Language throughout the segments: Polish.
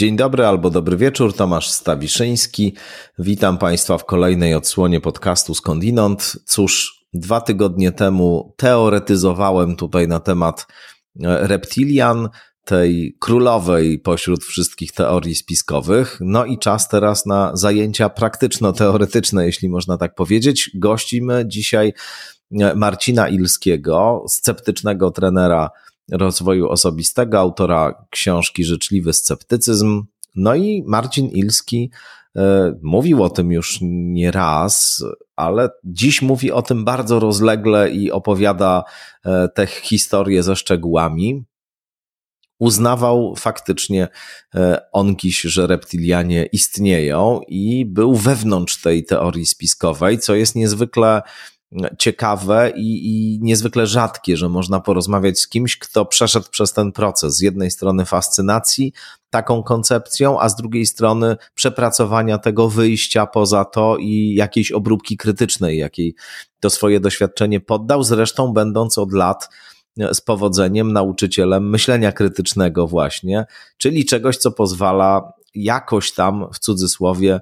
Dzień dobry albo dobry wieczór, Tomasz Stawiszyński. Witam Państwa w kolejnej odsłonie podcastu Skądinąd. Cóż, dwa tygodnie temu teoretyzowałem tutaj na temat e, reptilian, tej królowej pośród wszystkich teorii spiskowych. No i czas teraz na zajęcia praktyczno-teoretyczne, jeśli można tak powiedzieć. Gościmy dzisiaj e, Marcina Ilskiego, sceptycznego trenera rozwoju osobistego, autora książki Życzliwy Sceptycyzm. No i Marcin Ilski e, mówił o tym już nie raz, ale dziś mówi o tym bardzo rozlegle i opowiada e, te historie ze szczegółami. Uznawał faktycznie e, onkiś, że reptilianie istnieją i był wewnątrz tej teorii spiskowej, co jest niezwykle ciekawe i, i niezwykle rzadkie, że można porozmawiać z kimś, kto przeszedł przez ten proces. Z jednej strony fascynacji taką koncepcją, a z drugiej strony przepracowania tego wyjścia poza to i jakiejś obróbki krytycznej, jakiej to swoje doświadczenie poddał, zresztą będąc od lat z powodzeniem nauczycielem myślenia krytycznego właśnie, czyli czegoś, co pozwala jakoś tam w cudzysłowie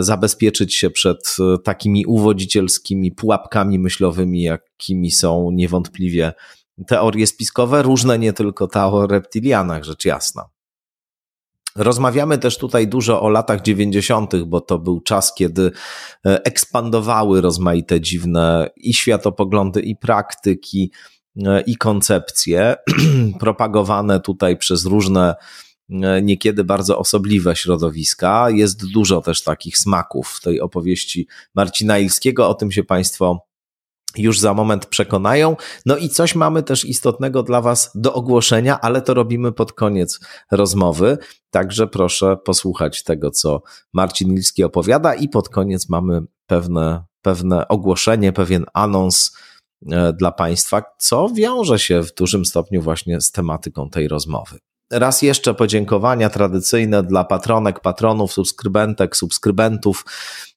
zabezpieczyć się przed e, takimi uwodzicielskimi pułapkami myślowymi, jakimi są niewątpliwie teorie spiskowe, różne nie tylko ta o reptilianach, rzecz jasna. Rozmawiamy też tutaj dużo o latach 90., bo to był czas, kiedy e, ekspandowały rozmaite dziwne i światopoglądy, i praktyki, i koncepcje, propagowane tutaj przez różne E, niekiedy bardzo osobliwe środowiska. Jest dużo też takich smaków w tej opowieści Marcina Ilskiego, o tym się Państwo już za moment przekonają. No i coś mamy też istotnego dla Was do ogłoszenia, ale to robimy pod koniec rozmowy. Także proszę posłuchać tego, co Marcin Ilski opowiada, i pod koniec mamy pewne, pewne ogłoszenie, pewien anons e, dla Państwa, co wiąże się w dużym stopniu właśnie z tematyką tej rozmowy. Raz jeszcze podziękowania tradycyjne dla patronek, patronów, subskrybentek, subskrybentów.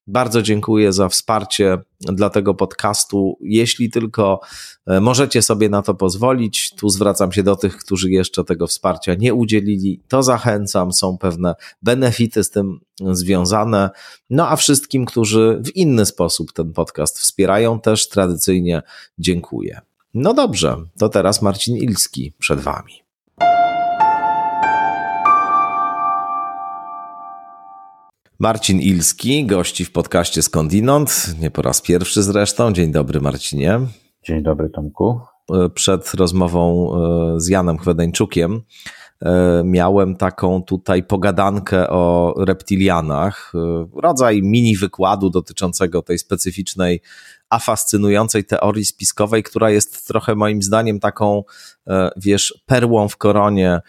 Bardzo dziękuję za wsparcie dla tego podcastu. Jeśli tylko e, możecie sobie na to pozwolić, tu zwracam się do tych, którzy jeszcze tego wsparcia nie udzielili, to zachęcam. Są pewne benefity z tym związane. No a wszystkim, którzy w inny sposób ten podcast wspierają, też tradycyjnie dziękuję. No dobrze, to teraz Marcin Ilski przed Wami. Marcin Ilski, gości w podcaście Skądinąd, nie po raz pierwszy zresztą. Dzień dobry Marcinie. Dzień dobry Tomku. E, przed rozmową e, z Janem Chwedeńczukiem e, miałem taką tutaj pogadankę o reptilianach, rodzaj mini wykładu dotyczącego tej specyficznej, a fascynującej teorii spiskowej, która jest trochę moim zdaniem taką, wiesz, perłą w koronie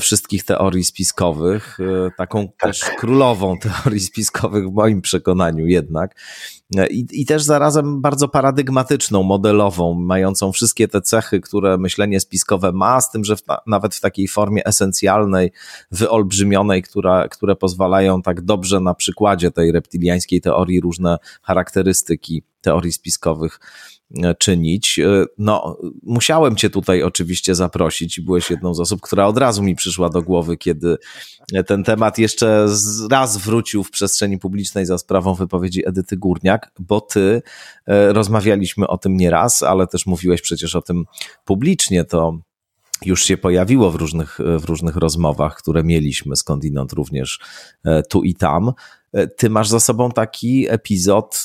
wszystkich teorii spiskowych, e, taką tak. też królową teorii spiskowych w moim przekonaniu jednak. E, I, I też zarazem bardzo paradygmatyczną, modelową, mającą wszystkie te cechy, które myślenie spiskowe ma, z tym, że w nawet w takiej formie esencjalnej, wyolbrzymionej, która, które pozwalają tak dobrze na przykładzie tej reptiliańskiej teorii różne charakterystyki teorii spiskowych E, czynić. E, no, musiałem Cię tutaj oczywiście zaprosić i byłeś jedną z osób, która od razu mi przyszła do głowy, kiedy ten temat jeszcze raz wrócił w przestrzeni publicznej za sprawą wypowiedzi Edyty Górniak, bo Ty e, rozmawialiśmy o tym nieraz, ale też mówiłeś przecież o tym publicznie. To już się pojawiło w różnych, w różnych rozmowach, które mieliśmy skądinąd również tu i tam. Ty masz za sobą taki epizod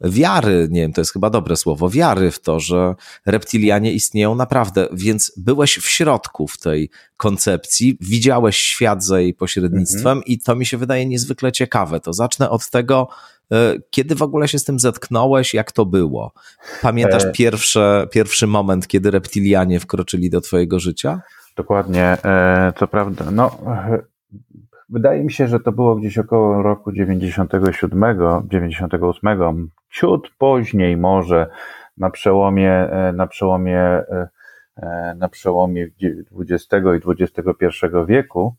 wiary, nie wiem, to jest chyba dobre słowo, wiary w to, że reptilianie istnieją naprawdę, więc byłeś w środku w tej koncepcji, widziałeś świat za jej pośrednictwem mhm. i to mi się wydaje niezwykle ciekawe. To zacznę od tego, e, kiedy w ogóle się z tym zetknąłeś, jak to było? Pamiętasz e... pierwsze, pierwszy moment, kiedy reptilianie wkroczyli do twojego życia? Dokładnie, e, to prawda. No, Wydaje mi się, że to było gdzieś około roku 97, 98, ciut później może, na przełomie, e, na przełomie, e, e, na przełomie XX i XXI wieku.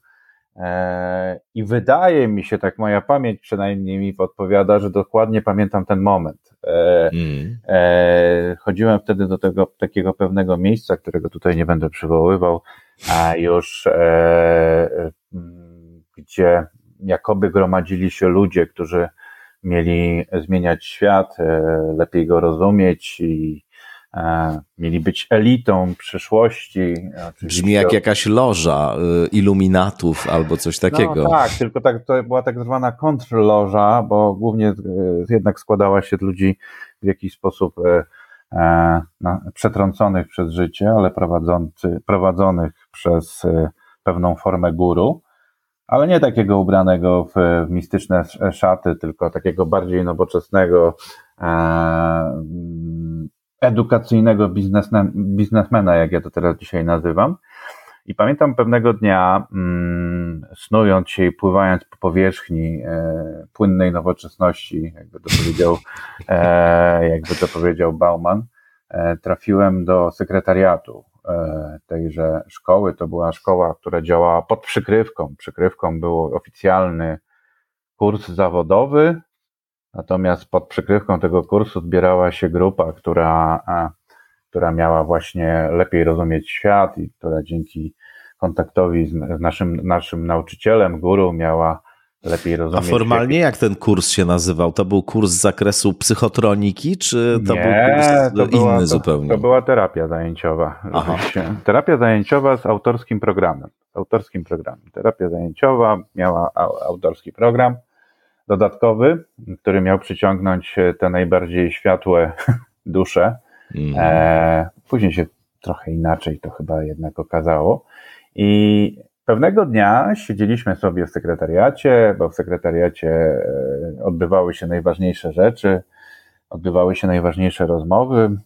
I wydaje mi się, tak moja pamięć przynajmniej mi podpowiada, że dokładnie pamiętam ten moment. Mm. Chodziłem wtedy do tego takiego pewnego miejsca, którego tutaj nie będę przywoływał, a już gdzie jakoby gromadzili się ludzie, którzy mieli zmieniać świat, lepiej go rozumieć i mieli być elitą przyszłości. Brzmi jak jakaś loża iluminatów albo coś takiego. No, tak, tylko tak, to była tak zwana kontrloża, bo głównie jednak składała się z ludzi w jakiś sposób E, przetrąconych przez życie, ale prowadzonych przez e, pewną formę guru, ale nie takiego ubranego w, mistyczne szaty, tylko takiego bardziej nowoczesnego, e, mm, edukacyjnego biznesmena, jak ja to teraz dzisiaj nazywam. I pamiętam pewnego dnia, mm, snując się i pływając po powierzchni e, płynnej nowoczesności, jakby to powiedział, e, jakby to powiedział Bauman, trafiłem do sekretariatu tejże szkoły. To była szkoła, która działała pod przykrywką. Przykrywką był oficjalny kurs zawodowy, natomiast pod przykrywką tego kursu zbierała się grupa, która która miała właśnie lepiej rozumieć świat i która dzięki kontaktowi z naszym, naszym nauczycielem, guru, miała lepiej rozumieć. A formalnie jak ten kurs się nazywał? To był kurs z zakresu psychotroniki, czy to Nie, był kurs to inny była, zupełnie? To, to była terapia zajęciowa. Terapia zajęciowa z autorskim programem. Z autorskim programem. Terapia zajęciowa miała autorski program dodatkowy, który miał przyciągnąć te najbardziej światłe dusze Mm. E, później się trochę inaczej to chyba jednak okazało. I pewnego dnia siedzieliśmy sobie w sekretariacie, bo w sekretariacie e, odbywały się najważniejsze rzeczy, odbywały się najważniejsze rozmowy.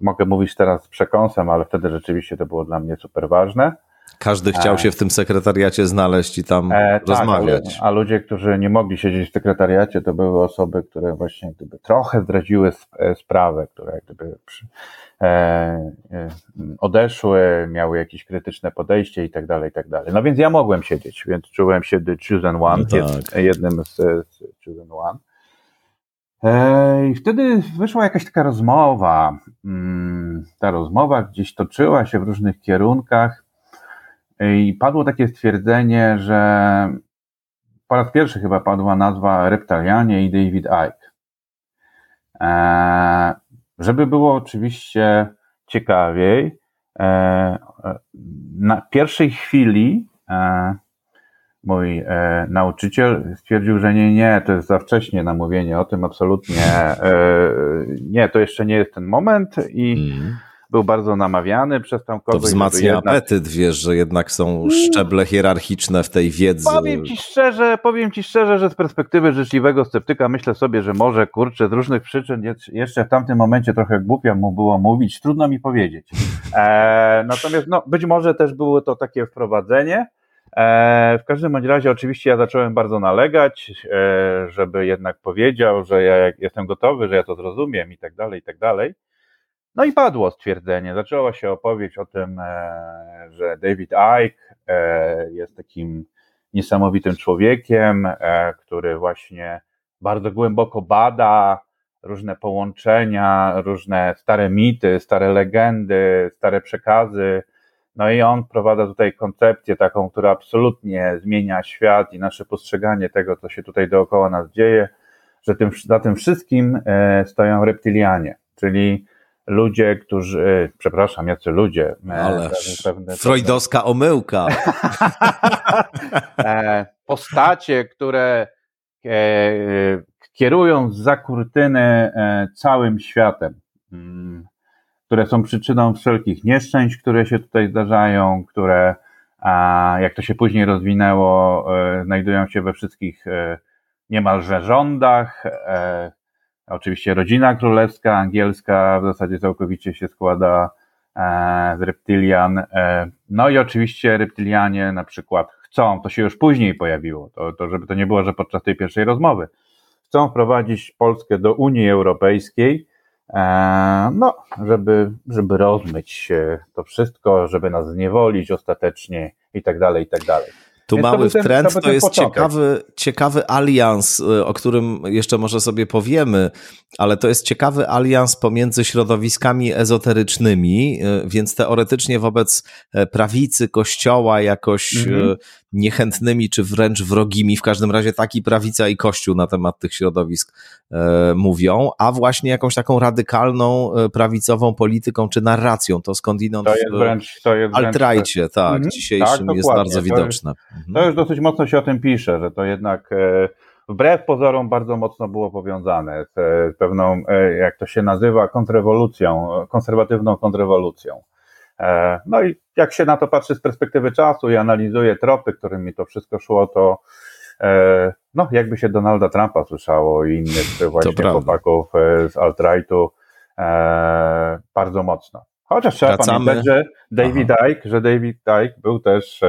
Mogę mówić teraz z przekąsem, ale wtedy rzeczywiście to było dla mnie super ważne. Każdy chciał się w tym sekretariacie znaleźć i tam e, tak, rozmawiać. Tak, a ludzie, którzy nie mogli siedzieć w sekretariacie, to były osoby, które właśnie gdyby trochę zdradziły e, sprawę, które gdyby przy, e, e, odeszły, miały jakieś krytyczne podejście i tak dalej, i tak dalej. No więc ja mogłem siedzieć, więc czułem się the chosen one, no tak. jednym z, z chosen one. E, I wtedy wyszła jakaś taka rozmowa. Mm, ta rozmowa gdzieś toczyła się w różnych kierunkach. I padło takie stwierdzenie, że po raz pierwszy chyba padła nazwa Reptalianie i David Icke. E, żeby było oczywiście ciekawiej, e, na pierwszej chwili e, mój e, nauczyciel stwierdził, że nie, nie, to jest za wcześnie na mówienie o tym, absolutnie e, nie, to jeszcze nie jest ten moment i mm był bardzo namawiany przez tam kogoś. To wzmacnia jednak... apetyt, wiesz, że jednak są szczeble hierarchiczne w tej wiedzy. Powiem ci szczerze, powiem ci szczerze, że z perspektywy życzliwego sceptyka myślę sobie, że może, kurczę, z różnych przyczyn jeszcze w tamtym momencie trochę głupio mu było mówić, trudno mi powiedzieć. E, natomiast no, być może też było to takie wprowadzenie. E, w każdym bądź razie oczywiście ja zacząłem bardzo nalegać, e, żeby jednak powiedział, że ja jestem gotowy, że ja to zrozumiem i tak dalej, i tak dalej. No i padło stwierdzenie. Zaczęła się opowieść o tym, e, że David Icke e, jest takim niesamowitym człowiekiem, e, który właśnie bardzo głęboko bada różne połączenia, różne stare mity, stare legendy, stare przekazy. No i on prowadza tutaj koncepcję taką, która absolutnie zmienia świat i nasze postrzeganie tego, co się tutaj dookoła nas dzieje, że tym, za tym wszystkim stoją reptilianie, czyli ludzie, którzy, e, przepraszam, jacy ludzie. E, Ale pewne, freudowska pewne, omyłka. E, postacie, które kierują za kurtyny całym światem, mm, które są przyczyną wszelkich nieszczęść, które się tutaj zdarzają, które, jak to się później rozwinęło, znajdują się we wszystkich niemalże rządach, Oczywiście rodzina królewska, angielska w zasadzie całkowicie się składa e, z reptylian. E, no i oczywiście reptylianie na przykład chcą, to się już później pojawiło, to, to żeby to nie było, że podczas tej pierwszej rozmowy, chcą wprowadzić Polskę do Unii Europejskiej, e, no, żeby, żeby rozmyć to wszystko, żeby nas zniewolić ostatecznie i tak dalej, i tak dalej. Tu Więc mały ten, trend to, to jest ciekawy, ciekawy alians, y, o którym jeszcze może sobie powiemy, ale to jest ciekawy alians pomiędzy środowiskami ezoterycznymi, y, więc teoretycznie wobec e, prawicy kościoła jakoś mhm niechętnymi czy wręcz wrogimi. W każdym razie taki prawica i kościół na temat tych środowisk e, mówią, a właśnie jakąś taką radykalną e, prawicową polityką czy narracją. To skądinąd to jest wręcz, to jest altrajcie, tak, mhm. dzisiejszym tak, jest bardzo widoczne. To już, to już dosyć mocno się o tym pisze, że to jednak e, wbrew pozorom bardzo mocno było powiązane z pewną, jak to się nazywa, kontrrewolucją, konserwatywną kontrrewolucją. E, no i jak się na to patrzy z perspektywy czasu i analizuje tropy, którymi to wszystko szło, to e, no, jakby się Donalda Trumpa słyszało i innych właśnie chłopaków e, z alt-rightu bardzo mocno. Chociaż trzeba Wracamy. pamiętać, że David Aha. Icke, że David Icke był też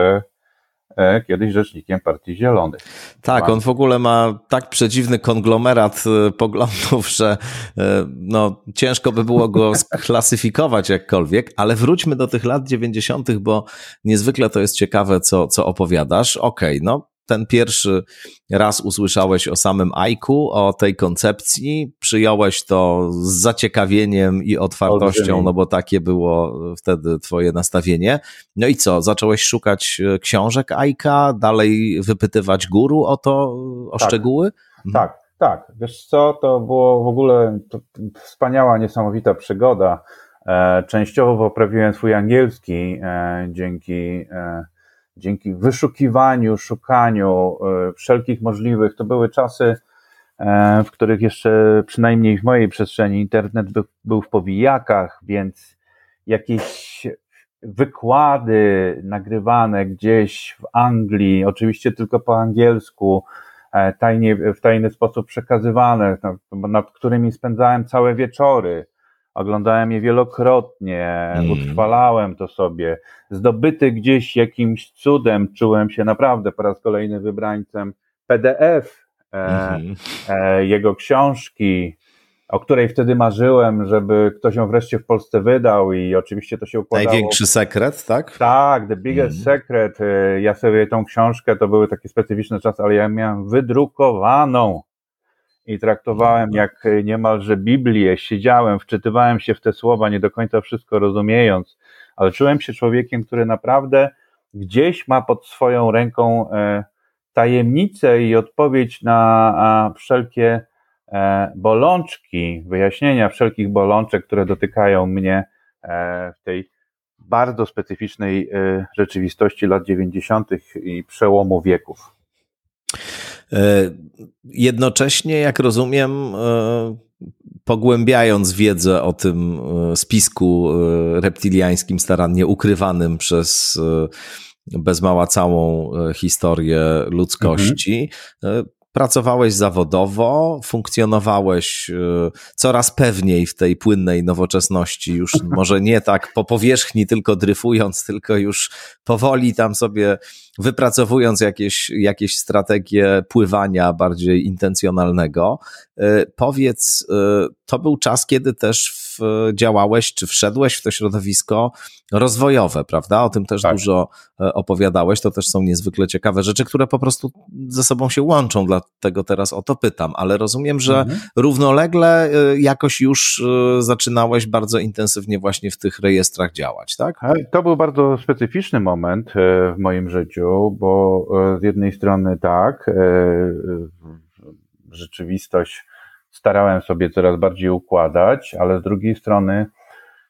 kiedyś rzecznikiem Partii Zielonych. Tak, on w ogóle ma tak przedziwny konglomerat e, poglądów, że e, no, ciężko by było go sklasyfikować jakkolwiek, ale wróćmy do tych lat 90., bo niezwykle to jest ciekawe, co, co opowiadasz. Okej, okay, no ten pierwszy raz usłyszałeś o samym Aiku, o tej koncepcji, przyjąłeś to z zaciekawieniem i otwartością, no bo takie było wtedy twoje nastawienie. No i co, zacząłeś szukać e, książek Aika, dalej wypytywać guru o to, o tak, szczegóły? Mhm. Tak, tak. Wiesz co, to było w ogóle wspaniała, niesamowita przygoda. E, częściowo poprawiłem swój angielski e, dzięki dzięki wyszukiwaniu, szukaniu e, wszelkich możliwych, to były czasy, e, w których jeszcze przynajmniej w mojej przestrzeni internet był, był w powijakach, więc jakieś wykłady nagrywane gdzieś w Anglii, oczywiście tylko po angielsku, e, tajnie, w tajny sposób przekazywane, nad którymi spędzałem całe wieczory oglądałem je wielokrotnie, mm. utrwalałem to sobie. Zdobyty gdzieś jakimś cudem, czułem się naprawdę po raz kolejny wybrańcem PDF, e, mm. e, jego książki, o której wtedy marzyłem, żeby ktoś ją wreszcie w Polsce wydał i oczywiście to się układało. Największy sekret, tak? Tak, The Biggest mm. Secret. E, ja sobie tą książkę, to były takie specyficzne czasy, ale ja miałem wydrukowaną i traktowałem jak niemalże Biblię, siedziałem, wczytywałem się w te słowa, nie do końca wszystko rozumiejąc, ale czułem się człowiekiem, który naprawdę gdzieś ma pod swoją ręką e, tajemnicę i odpowiedź na wszelkie e, bolączki, wyjaśnienia wszelkich bolączek, które dotykają mnie e, w tej bardzo specyficznej rzeczywistości lat 90. i przełomu wieków. E, jednocześnie, jak rozumiem, e, pogłębiając wiedzę o tym e, spisku reptiliańskim, starannie ukrywanym przez bez mała całą historię ludzkości, mhm pracowałeś zawodowo, funkcjonowałeś e, coraz pewniej w tej płynnej nowoczesności, już może nie tak po powierzchni, tylko dryfując, tylko już powoli tam sobie wypracowując jakieś, jakieś strategie pływania bardziej intencjonalnego. E, powiedz, e, to był czas, kiedy też działałeś, czy wszedłeś w to środowisko rozwojowe, prawda? O tym też tak. dużo e, opowiadałeś. To też są niezwykle ciekawe rzeczy, które po prostu ze sobą się łączą, dlatego teraz o to pytam. Ale rozumiem, że mhm. równolegle e, jakoś już e, zaczynałeś bardzo intensywnie właśnie w tych rejestrach działać, tak? To był bardzo specyficzny moment w moim życiu, bo z jednej strony tak, rzeczywistość starałem sobie coraz bardziej układać, ale z drugiej strony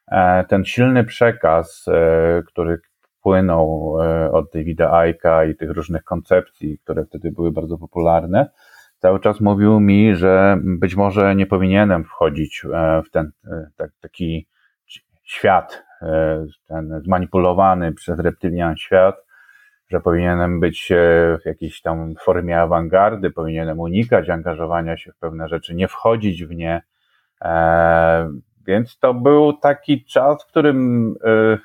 e, ten silny przekaz, e, który płynął e, od Davida Aika i tych różnych koncepcji, które wtedy były bardzo popularne, cały czas mówił mi, że być może nie powinienem wchodzić w ten taki świat, ten zmanipulowany przez reptylian świat, że powinienem być e, w jakiejś tam formie awangardy, powinienem unikać angażowania się w pewne rzeczy, nie wchodzić w nie. E, więc to był taki czas, w którym e,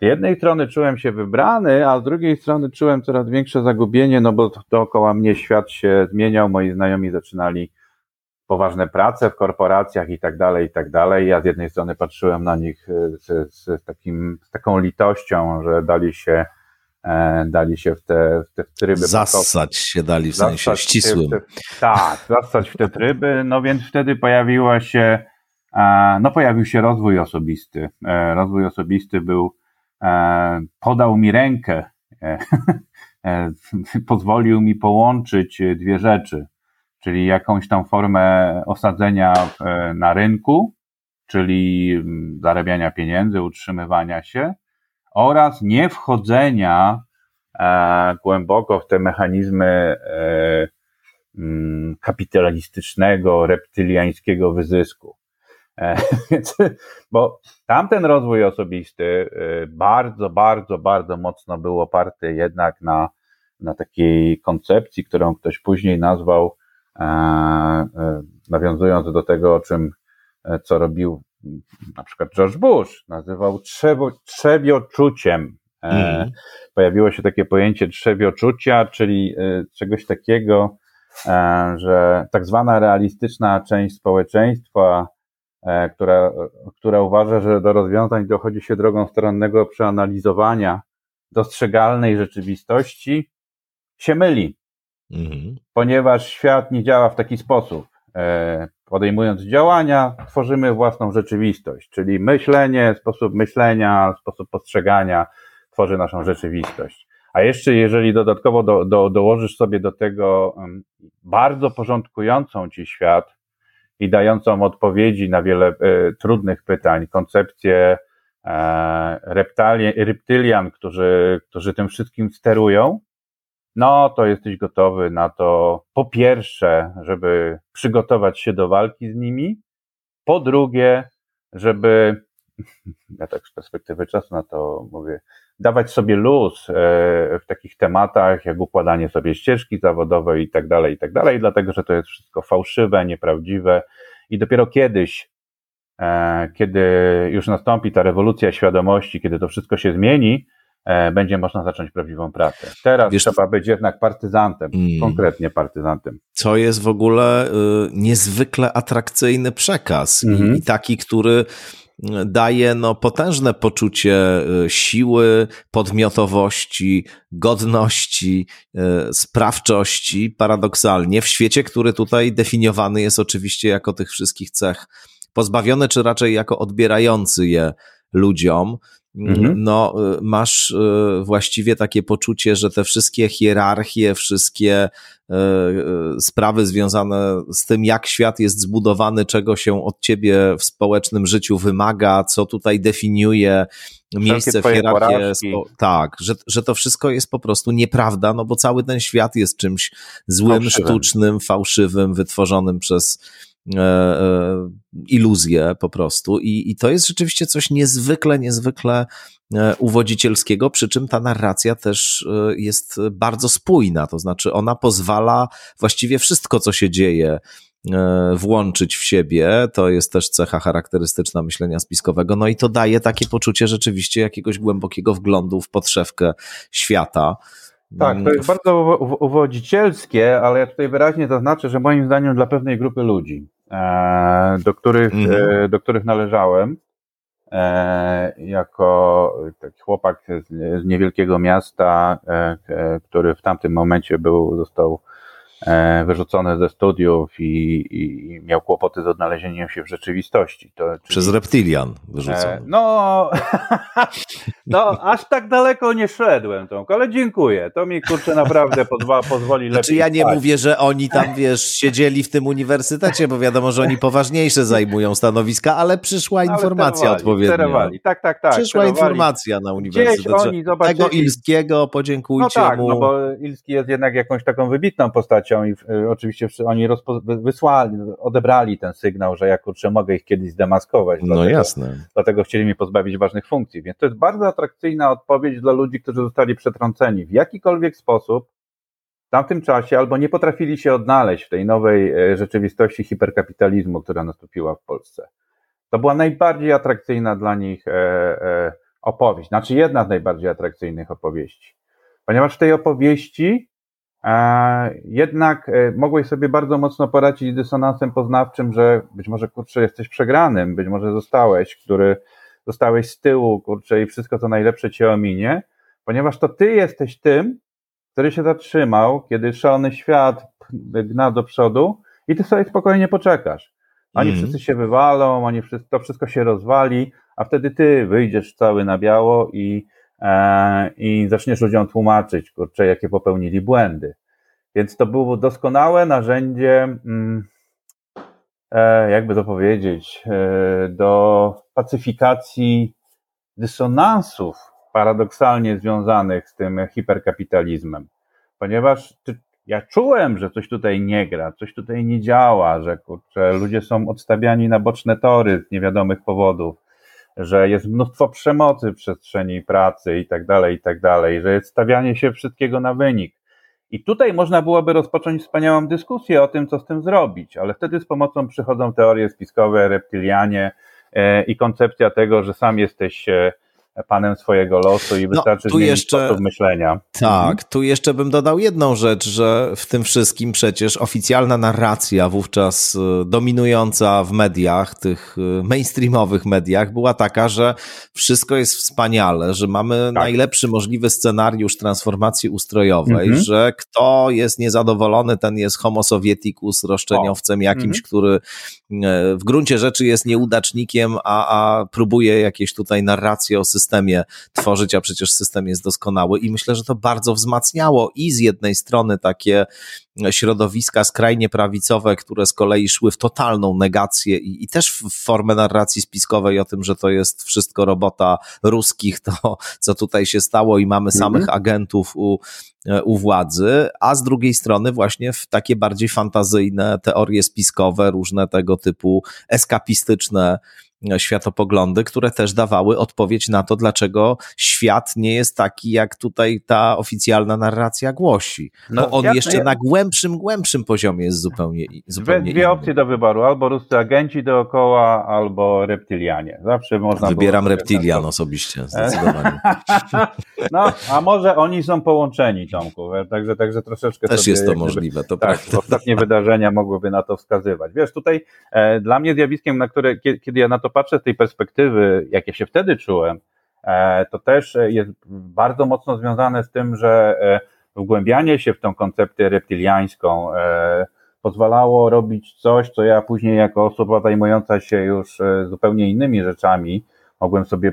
z jednej strony czułem się wybrany, a z drugiej strony czułem coraz większe zagubienie, no bo dookoła mnie świat się zmieniał, moi znajomi zaczynali poważne prace w korporacjach i tak dalej, i tak dalej. Ja z jednej strony patrzyłem na nich z, z, takim, z taką litością, że dali się dali się w te, w te tryby. Zassać się dali w sensie ścisłym. Te, tak, zassać w te tryby, no więc wtedy pojawiła się, e, no pojawił się rozwój osobisty. E, rozwój osobisty był, podał mi rękę, pozwolił mi połączyć dwie rzeczy, czyli jakąś tam formę osadzenia na rynku, czyli mm, zarabiania pieniędzy, utrzymywania się oraz nie wchodzenia e, głęboko w te mechanizmy e, mm, kapitalistycznego, reptyliańskiego wyzysku. E, bo tamten rozwój osobisty bardzo, bardzo, bardzo mocno był oparty jednak na, na takiej koncepcji, którą ktoś później nazwał, nawiązując do tego, o czym co robił na przykład George Bush, nazywał trzebo, trzebioczuciem. Mm. Pojawiło się takie pojęcie trzebioczucia, czyli e, czegoś takiego, że tak zwana realistyczna część społeczeństwa, która, która uważa, że do rozwiązań dochodzi się drogą stronnego przeanalizowania dostrzegalnej rzeczywistości, się myli, mm. ponieważ świat nie działa w taki sposób. Podejmując działania, tworzymy własną rzeczywistość, czyli myślenie, sposób myślenia, sposób postrzegania tworzy naszą rzeczywistość. A jeszcze jeżeli dodatkowo do, do, dołożysz sobie do tego bardzo porządkującą ci świat i dającą odpowiedzi na wiele e, trudnych pytań, koncepcję e, reptylian, którzy, którzy tym wszystkim sterują, no to jesteś gotowy na to, po pierwsze, żeby przygotować się do walki z nimi, po drugie, żeby, ja tak z perspektywy czasu na to mówię, dawać sobie luz e, w takich tematach, jak układanie sobie ścieżki zawodowej i tak dalej, i tak dalej, dlatego, że to jest wszystko fałszywe, nieprawdziwe i dopiero kiedyś, e, kiedy już nastąpi ta rewolucja świadomości, kiedy to wszystko się zmieni, będzie można zacząć prawdziwą pracę. Teraz Wiesz, trzeba być jednak partyzantem, mm, konkretnie partyzantem. Co jest w ogóle y, niezwykle atrakcyjny przekaz mm -hmm. i, mhm. i taki, który y, daje no, potężne poczucie y, siły, podmiotowości, godności, y, sprawczości, paradoksalnie, w świecie, który tutaj definiowany jest oczywiście jako tych wszystkich cech pozbawione, czy raczej jako odbierający je ludziom. Mhm. no y, masz y, właściwie takie poczucie, że te wszystkie hierarchie, wszystkie y, sprawy związane z tym, jak świat jest zbudowany, czego się od ciebie w społecznym życiu wymaga, co tutaj definiuje miejsce w hierarchii. Tak, że, że to wszystko jest po prostu nieprawda, no bo cały ten świat jest czymś złym, fałszywym. sztucznym, fałszywym, wytworzonym przez iluzję po prostu. I, I to jest rzeczywiście coś niezwykle, niezwykle e, uwodzicielskiego, przy czym ta narracja też jest bardzo spójna, to znaczy ona pozwala właściwie wszystko, co się dzieje, włączyć w siebie. To jest też cecha charakterystyczna myślenia spiskowego. No i to daje takie poczucie rzeczywiście jakiegoś głębokiego wglądu w podszewkę świata. Tak, to jest bardzo uwodzicielskie, ale ja tutaj wyraźnie zaznaczę, że moim zdaniem dla pewnej grupy ludzi, e, do których, mhm. do których należałem, e, jako taki chłopak z niewielkiego miasta, e, który w tamtym momencie był, został E, wyrzucony ze studiów i, i, miał kłopoty z odnalezieniem się w rzeczywistości. To, czyli... Przez reptilian wyrzucony. E, no, no, aż tak daleko nie szedłem, Tomku, ale dziękuję. To mi kurczę naprawdę pozwa, pozwoli znaczy, lepiej. ja nie spać. mówię, że oni tam, wiesz, siedzieli w tym uniwersytecie, bo wiadomo, że oni poważniejsze zajmują stanowiska, ale przyszła ale informacja sterowali, odpowiednia. Sterowali. Tak, tak, tak. Przyszła sterowali. informacja na zobaczyli... Tego Ilskiego podziękujcie no tak, mu. No bo Ilski jest jednak jakąś taką wybitną postacią i y, oczywiście oni wysłali, odebrali ten sygnał, że ja kurczę mogę ich kiedyś zdemaskować. No dlatego, jasne. Dlatego chcieli mnie pozbawić ważnych funkcji. Więc to jest bardzo atrakcyjna odpowiedź dla ludzi, którzy zostali przetrąceni w jakikolwiek sposób w tamtym czasie albo nie potrafili się odnaleźć w tej nowej e, rzeczywistości hiperkapitalizmu, która nastąpiła w Polsce. To była najbardziej atrakcyjna dla nich e, e, opowieść, znaczy jedna z najbardziej atrakcyjnych opowieści. Ponieważ w tej opowieści jednak e, mogłeś sobie bardzo mocno poradzić z dysonansem poznawczym, że być może kurczę jesteś przegranym, być może zostałeś, który zostałeś z tyłu, kurczę i wszystko co najlepsze cię ominie, ponieważ to ty jesteś tym, który się zatrzymał, kiedy szalony świat gna do przodu i ty sobie spokojnie poczekasz. Oni mm. wszyscy się wywalą, oni to wszystko się rozwali, a wtedy ty wyjdziesz cały na biało i, i zaczniesz ludziom tłumaczyć, kurczę, jakie popełnili błędy. Więc to było doskonałe narzędzie, mm, e, jakby to powiedzieć, e, do pacyfikacji dysonansów paradoksalnie związanych z tym hiperkapitalizmem. Ponieważ ty, ja czułem, że coś tutaj nie gra, coś tutaj nie działa, że kurczę, ludzie są odstawiani na boczne tory z niewiadomych powodów, że jest mnóstwo przemocy w przestrzeni pracy i tak dalej, i tak dalej, że jest stawianie się wszystkiego na wynik. I tutaj można byłoby rozpocząć wspaniałą dyskusję o tym, co z tym zrobić, ale wtedy z pomocą przychodzą teorie spiskowe, reptylianie e, i koncepcja tego, że sam jesteś e, panem swojego losu i no, wystarczy no, tu jeszcze, sposób myślenia. Tak, mhm. tu jeszcze bym dodał jedną rzecz, że w tym wszystkim przecież oficjalna narracja wówczas y, dominująca w mediach, tych y, mainstreamowych mediach była taka, że wszystko jest wspaniale, że mamy tak. najlepszy możliwy scenariusz transformacji ustrojowej, mhm. że kto jest niezadowolony, ten jest homo sovieticus, roszczeniowcem o. jakimś, mhm. który y, w gruncie rzeczy jest nieudacznikiem, a, a próbuje jakieś tutaj narracje o systemie systemie tworzyć, a przecież system jest doskonały i myślę, że to bardzo wzmacniało i z jednej strony takie środowiska skrajnie prawicowe, które z kolei szły w totalną negację i, i też w formę narracji spiskowej o tym, że to jest wszystko robota ruskich, to co tutaj się stało i mamy samych mhm. agentów u, u władzy, a z drugiej strony właśnie w takie bardziej fantazyjne teorie spiskowe, różne tego typu eskapistyczne światopoglądy, które też dawały odpowiedź na to, dlaczego świat nie jest taki, jak tutaj ta oficjalna narracja głosi. No, Bo on jeszcze na głębszym, głębszym poziomie jest zupełnie, zupełnie Dwie, dwie opcje do wyboru, albo ruscy agenci dookoła, albo reptylianie. Zawsze można Wybieram reptilian osobiście, zdecydowanie. no, a może oni są połączeni, Tomku, także, także troszeczkę Też jest to możliwe, to tak, prawda. Ostatnie wydarzenia mogłyby na to wskazywać. Wiesz, tutaj e, dla mnie zjawiskiem, na które, kiedy ja na to patrzę z tej perspektywy, jak ja się wtedy czułem, e, to też jest bardzo mocno związane z tym, że e, wgłębianie się w tą koncepcję reptyliańską e, pozwalało robić coś, co ja później jako osoba zajmująca się już zupełnie innymi rzeczami mogłem sobie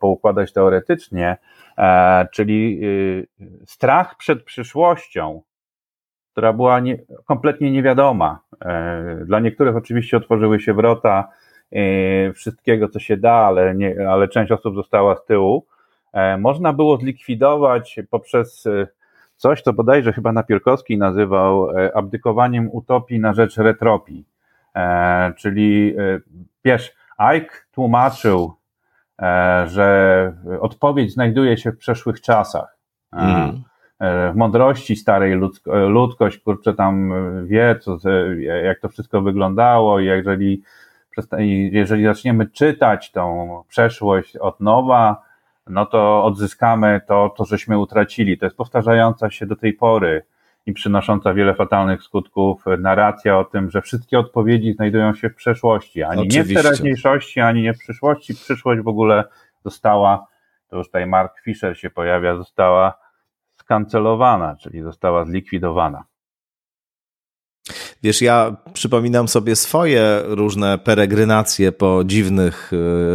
poukładać teoretycznie, czyli strach przed przyszłością, która była nie, kompletnie niewiadoma. Dla niektórych oczywiście otworzyły się wrota wszystkiego, co się da, ale, nie, ale część osób została z tyłu, e, można było zlikwidować poprzez e, coś, co bodajże chyba Napierkowski nazywał abdykowaniem utopii na rzecz retropii. Czyli wiesz, Ike tłumaczył, że odpowiedź znajduje się w przeszłych czasach. Mm. W mądrości starej ludzko, ludzkość, kurczę, tam wie, co, jak to wszystko wyglądało i jeżeli jeżeli zaczniemy czytać tą przeszłość od nowa, no to odzyskamy to, to żeśmy utracili. To jest powtarzająca się do tej pory i przynosząca wiele fatalnych skutków narracja o tym, że wszystkie odpowiedzi znajdują się w przeszłości, ani Oczywiście. nie w teraźniejszości, ani nie w przyszłości. Przyszłość w ogóle została, to już tutaj Mark Fisher się pojawia, została skancelowana, czyli została zlikwidowana. Wiesz, ja przypominam sobie swoje różne peregrinacje po dziwnych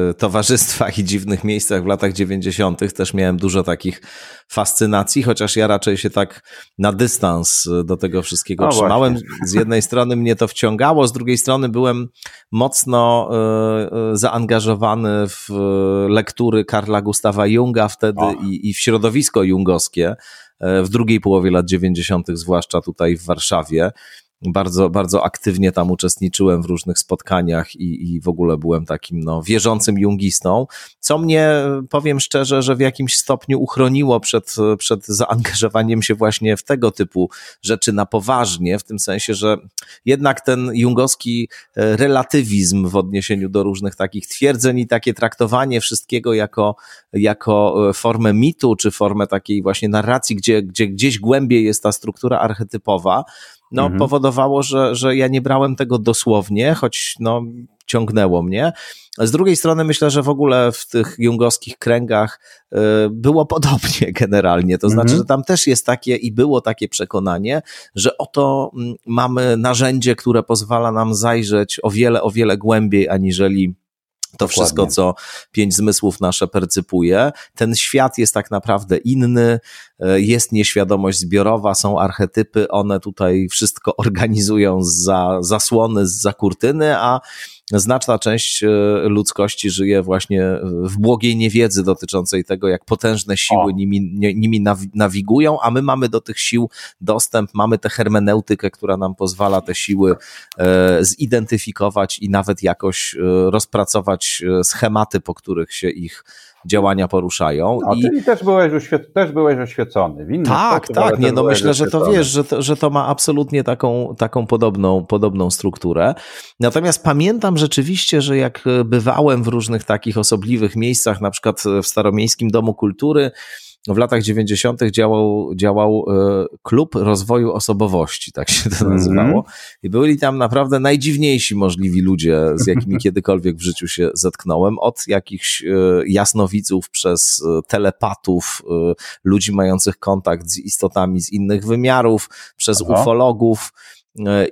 y, towarzystwach i dziwnych miejscach w latach 90. Też miałem dużo takich fascynacji, chociaż ja raczej się tak na dystans do tego wszystkiego no trzymałem. Właśnie. Z jednej strony mnie to wciągało, z drugiej strony byłem mocno y, y, zaangażowany w lektury Karla Gustawa Junga wtedy i, i w środowisko jungowskie w drugiej połowie lat 90., zwłaszcza tutaj w Warszawie bardzo, bardzo aktywnie tam uczestniczyłem w różnych spotkaniach i, i w ogóle byłem takim no, wierzącym jungistą, co mnie, powiem szczerze, że w jakimś stopniu uchroniło przed, przed zaangażowaniem się właśnie w tego typu rzeczy na poważnie, w tym sensie, że jednak ten jungowski e, relatywizm w odniesieniu do różnych takich twierdzeń i takie traktowanie wszystkiego jako, jako e, formę mitu, czy formę takiej właśnie narracji, gdzie, gdzie gdzieś głębiej jest ta struktura archetypowa, no, mhm. powodowało, że, że ja nie brałem tego dosłownie, choć no, ciągnęło mnie. Z drugiej strony myślę, że w ogóle w tych jungowskich kręgach y, było podobnie generalnie. To znaczy, mhm. że tam też jest takie i było takie przekonanie, że oto mm, mamy narzędzie, które pozwala nam zajrzeć o wiele, o wiele głębiej, aniżeli to wszystko, co pięć zmysłów nasze percypuje. Ten świat jest tak naprawdę inny, e, jest nieświadomość zbiorowa, są archetypy, one tutaj wszystko organizują za zasłony, za kurtyny, a znaczna część e, ludzkości żyje właśnie w błogiej niewiedzy dotyczącej tego, jak potężne siły nimi, nimi nawigują, a my mamy do tych sił dostęp, mamy tę hermeneutykę, która nam pozwala te siły e, zidentyfikować i nawet jakoś e, rozpracować schematy, po których się ich działania poruszają. A I... czyli też byłeś, oświet... też byłeś oświecony. W tak, sposób, tak. Nie, no myślę, że to wiesz, że to, że to ma absolutnie taką, taką podobną, podobną strukturę. Natomiast pamiętam rzeczywiście, że jak bywałem w różnych takich osobliwych miejscach, na przykład w Staromiejskim Domu Kultury, w latach 90. działał, działał e, klub rozwoju osobowości, tak się to mhm. nazywało. I byli tam naprawdę najdziwniejsi możliwi ludzie, z jakimi kiedykolwiek w życiu się zetknąłem. Od jakichś e, jasnowiców przez e, telepatów, ludzi mających kontakt z istotami z innych wymiarów, przez Aha. ufologów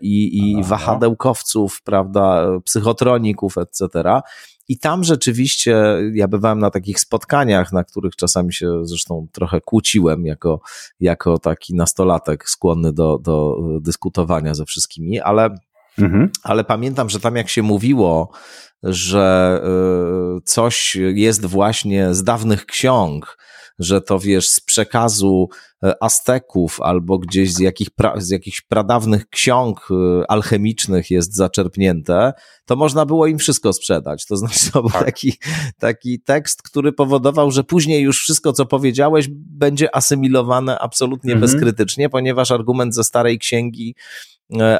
i, i wahadełkowców, prawda, psychotroników, etc. I tam rzeczywiście ja bywałem na takich spotkaniach, na których czasami się zresztą trochę kłóciłem jako, jako taki nastolatek skłonny do, do dyskutowania ze wszystkimi, ale, mhm. ale pamiętam, że tam jak się mówiło, że y, coś jest właśnie z dawnych ksiąg, że to wiesz, z przekazu e, Azteków albo gdzieś z, jakich pra, z jakichś pradawnych ksiąg e, alchemicznych jest zaczerpnięte, to można było im wszystko sprzedać. To znaczy, to był tak. taki, taki tekst, który powodował, że później już wszystko, co powiedziałeś, będzie asymilowane absolutnie mhm. bezkrytycznie, ponieważ argument ze starej księgi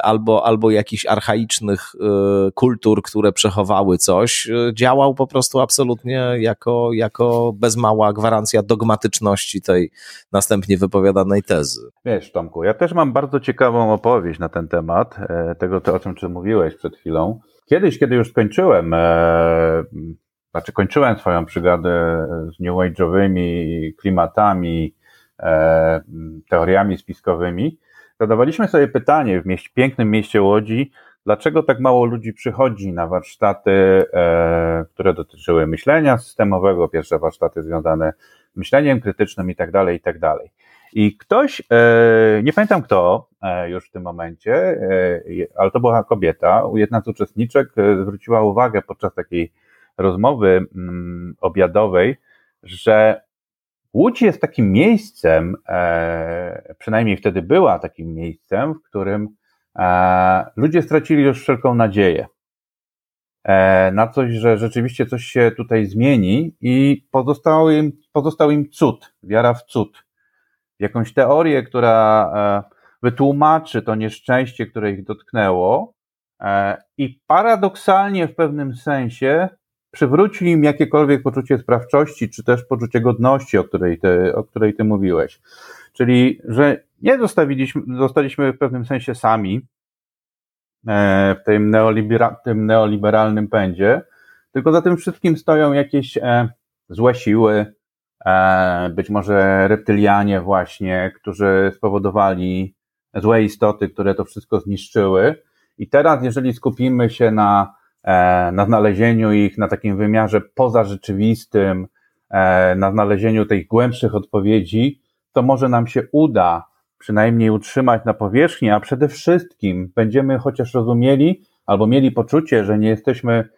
albo, albo jakichś archaicznych e, kultur, które przechowały coś, e, działał po prostu absolutnie jako, jako bez mała gwarancja dogmatyczności tej następnie wypowiadanej tezy. Wiesz, Tomku, ja też mam bardzo ciekawą opowieść na ten temat, tego, o czym czy mówiłeś przed chwilą. Kiedyś, kiedy już skończyłem, e, znaczy kończyłem swoją przygodę z New Age'owymi klimatami, e, teoriami spiskowymi, zadawaliśmy sobie pytanie w mieście, pięknym mieście Łodzi, dlaczego tak mało ludzi przychodzi na warsztaty, e, które dotyczyły myślenia systemowego, pierwsze warsztaty związane z myśleniem krytycznym i tak dalej, i tak dalej. I ktoś, e, nie pamiętam kto e, już w tym momencie, e, ale to była kobieta, jedna z uczestniczek e, zwróciła uwagę podczas takiej rozmowy mm, obiadowej, że Łódź jest takim miejscem, e, przynajmniej wtedy była takim miejscem, w którym e, ludzie stracili już wszelką nadzieję e, na coś, że rzeczywiście coś się tutaj zmieni i pozostał im, pozostał im cud, wiara w cud, jakąś teorię, która wytłumaczy to nieszczęście, które ich dotknęło i paradoksalnie w pewnym sensie przywróci im jakiekolwiek poczucie sprawczości, czy też poczucie godności, o której ty, o której ty mówiłeś. Czyli, że nie zostawiliśmy, zostaliśmy w pewnym sensie sami e, w tym, neolibera, tym neoliberalnym pędzie, tylko za tym wszystkim stoją jakieś e, złe siły, e, być może reptylianie właśnie, którzy spowodowali złe istoty, które to wszystko zniszczyły. I teraz, jeżeli skupimy się na na znalezieniu ich na takim wymiarze pozarzeczywistym, e, na znalezieniu tych głębszych odpowiedzi, to może nam się uda przynajmniej utrzymać na powierzchni, a przede wszystkim będziemy chociaż rozumieli albo mieli poczucie, że nie jesteśmy,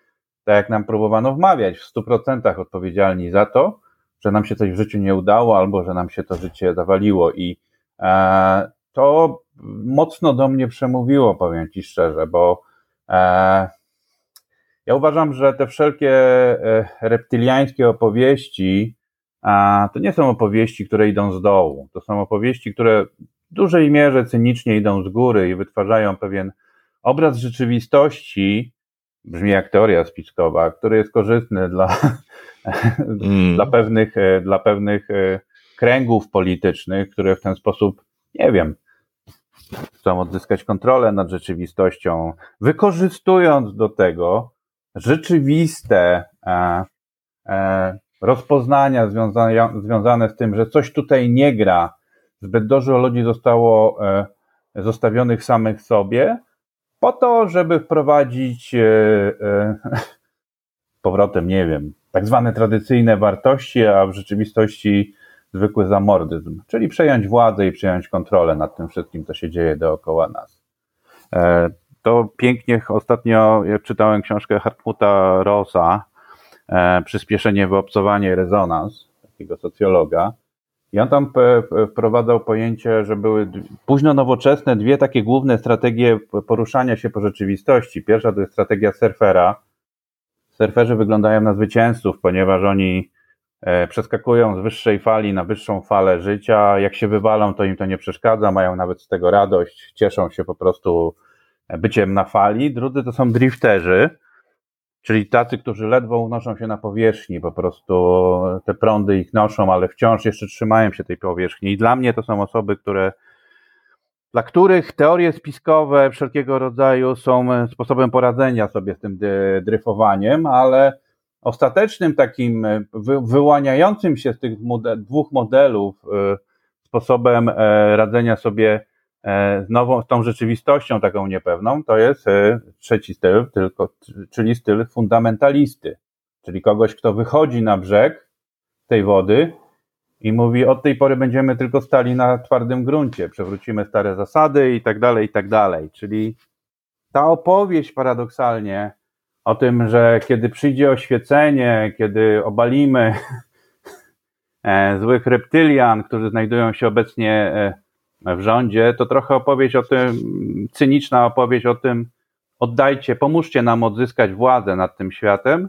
tak jak nam próbowano wmawiać, w stu procentach odpowiedzialni za to, że nam się coś w życiu nie udało albo że nam się to życie zawaliło. I e, to mocno do mnie przemówiło, powiem Ci szczerze, bo e, ja uważam, że te wszelkie e, reptyliańskie opowieści to nie są opowieści, które idą z dołu. To są opowieści, które w dużej mierze cynicznie idą z góry i wytwarzają pewien obraz rzeczywistości, brzmi jak teoria spiskowa, który jest korzystny dla, mm. dla, pewnych, e, dla pewnych e, kręgów politycznych, które w ten sposób, nie wiem, chcą odzyskać kontrolę nad rzeczywistością, wykorzystując do tego rzeczywiste rozpoznania związane, związane z tym, że coś tutaj nie gra, zbyt dużo ludzi zostało zostawionych samych sobie, po to, żeby wprowadzić powrotem, nie wiem, tak zwane tradycyjne wartości, a w rzeczywistości zwykły zamordyzm, czyli przejąć władzę i przejąć kontrolę nad tym wszystkim, co się dzieje dookoła nas. To pięknie ostatnio jak czytałem książkę Hartmuta Rosa, e, Przyspieszenie, wyobcowanie, rezonans, takiego socjologa. I on tam wprowadzał pojęcie, że były późno nowoczesne dwie takie główne strategie poruszania się po rzeczywistości. Pierwsza to jest strategia surfera, surferzy wyglądają na zwycięzców, ponieważ oni e, przeskakują z wyższej fali na wyższą falę życia. Jak się wywalą, to im to nie przeszkadza, mają nawet z tego radość, cieszą się po prostu byciem na fali. Drudzy to są drifterzy, czyli tacy, którzy ledwo unoszą się na powierzchni, po prostu te prądy ich noszą, ale wciąż jeszcze trzymają się tej powierzchni. I dla mnie to są osoby, które dla których teorie spiskowe wszelkiego rodzaju są e, sposobem poradzenia sobie z tym dryfowaniem, ale ostatecznym takim e, wyłaniającym się z tych dwóch modelów e, sposobem radzenia sobie nową, z tą rzeczywistością taką niepewną, to jest trzeci styl, tylko, czyli styl fundamentalisty, czyli kogoś, kto wychodzi na brzeg tej wody i mówi, od tej pory będziemy tylko stali na twardym gruncie, przewrócimy stare zasady i tak dalej, i tak dalej. Czyli ta opowieść paradoksalnie o tym, że kiedy przyjdzie oświecenie, kiedy obalimy e, złych reptylian, którzy znajdują się obecnie e, w rządzie, to trochę opowieść o tym, cyniczna opowieść o tym, oddajcie, pomóżcie nam odzyskać władzę nad tym światem,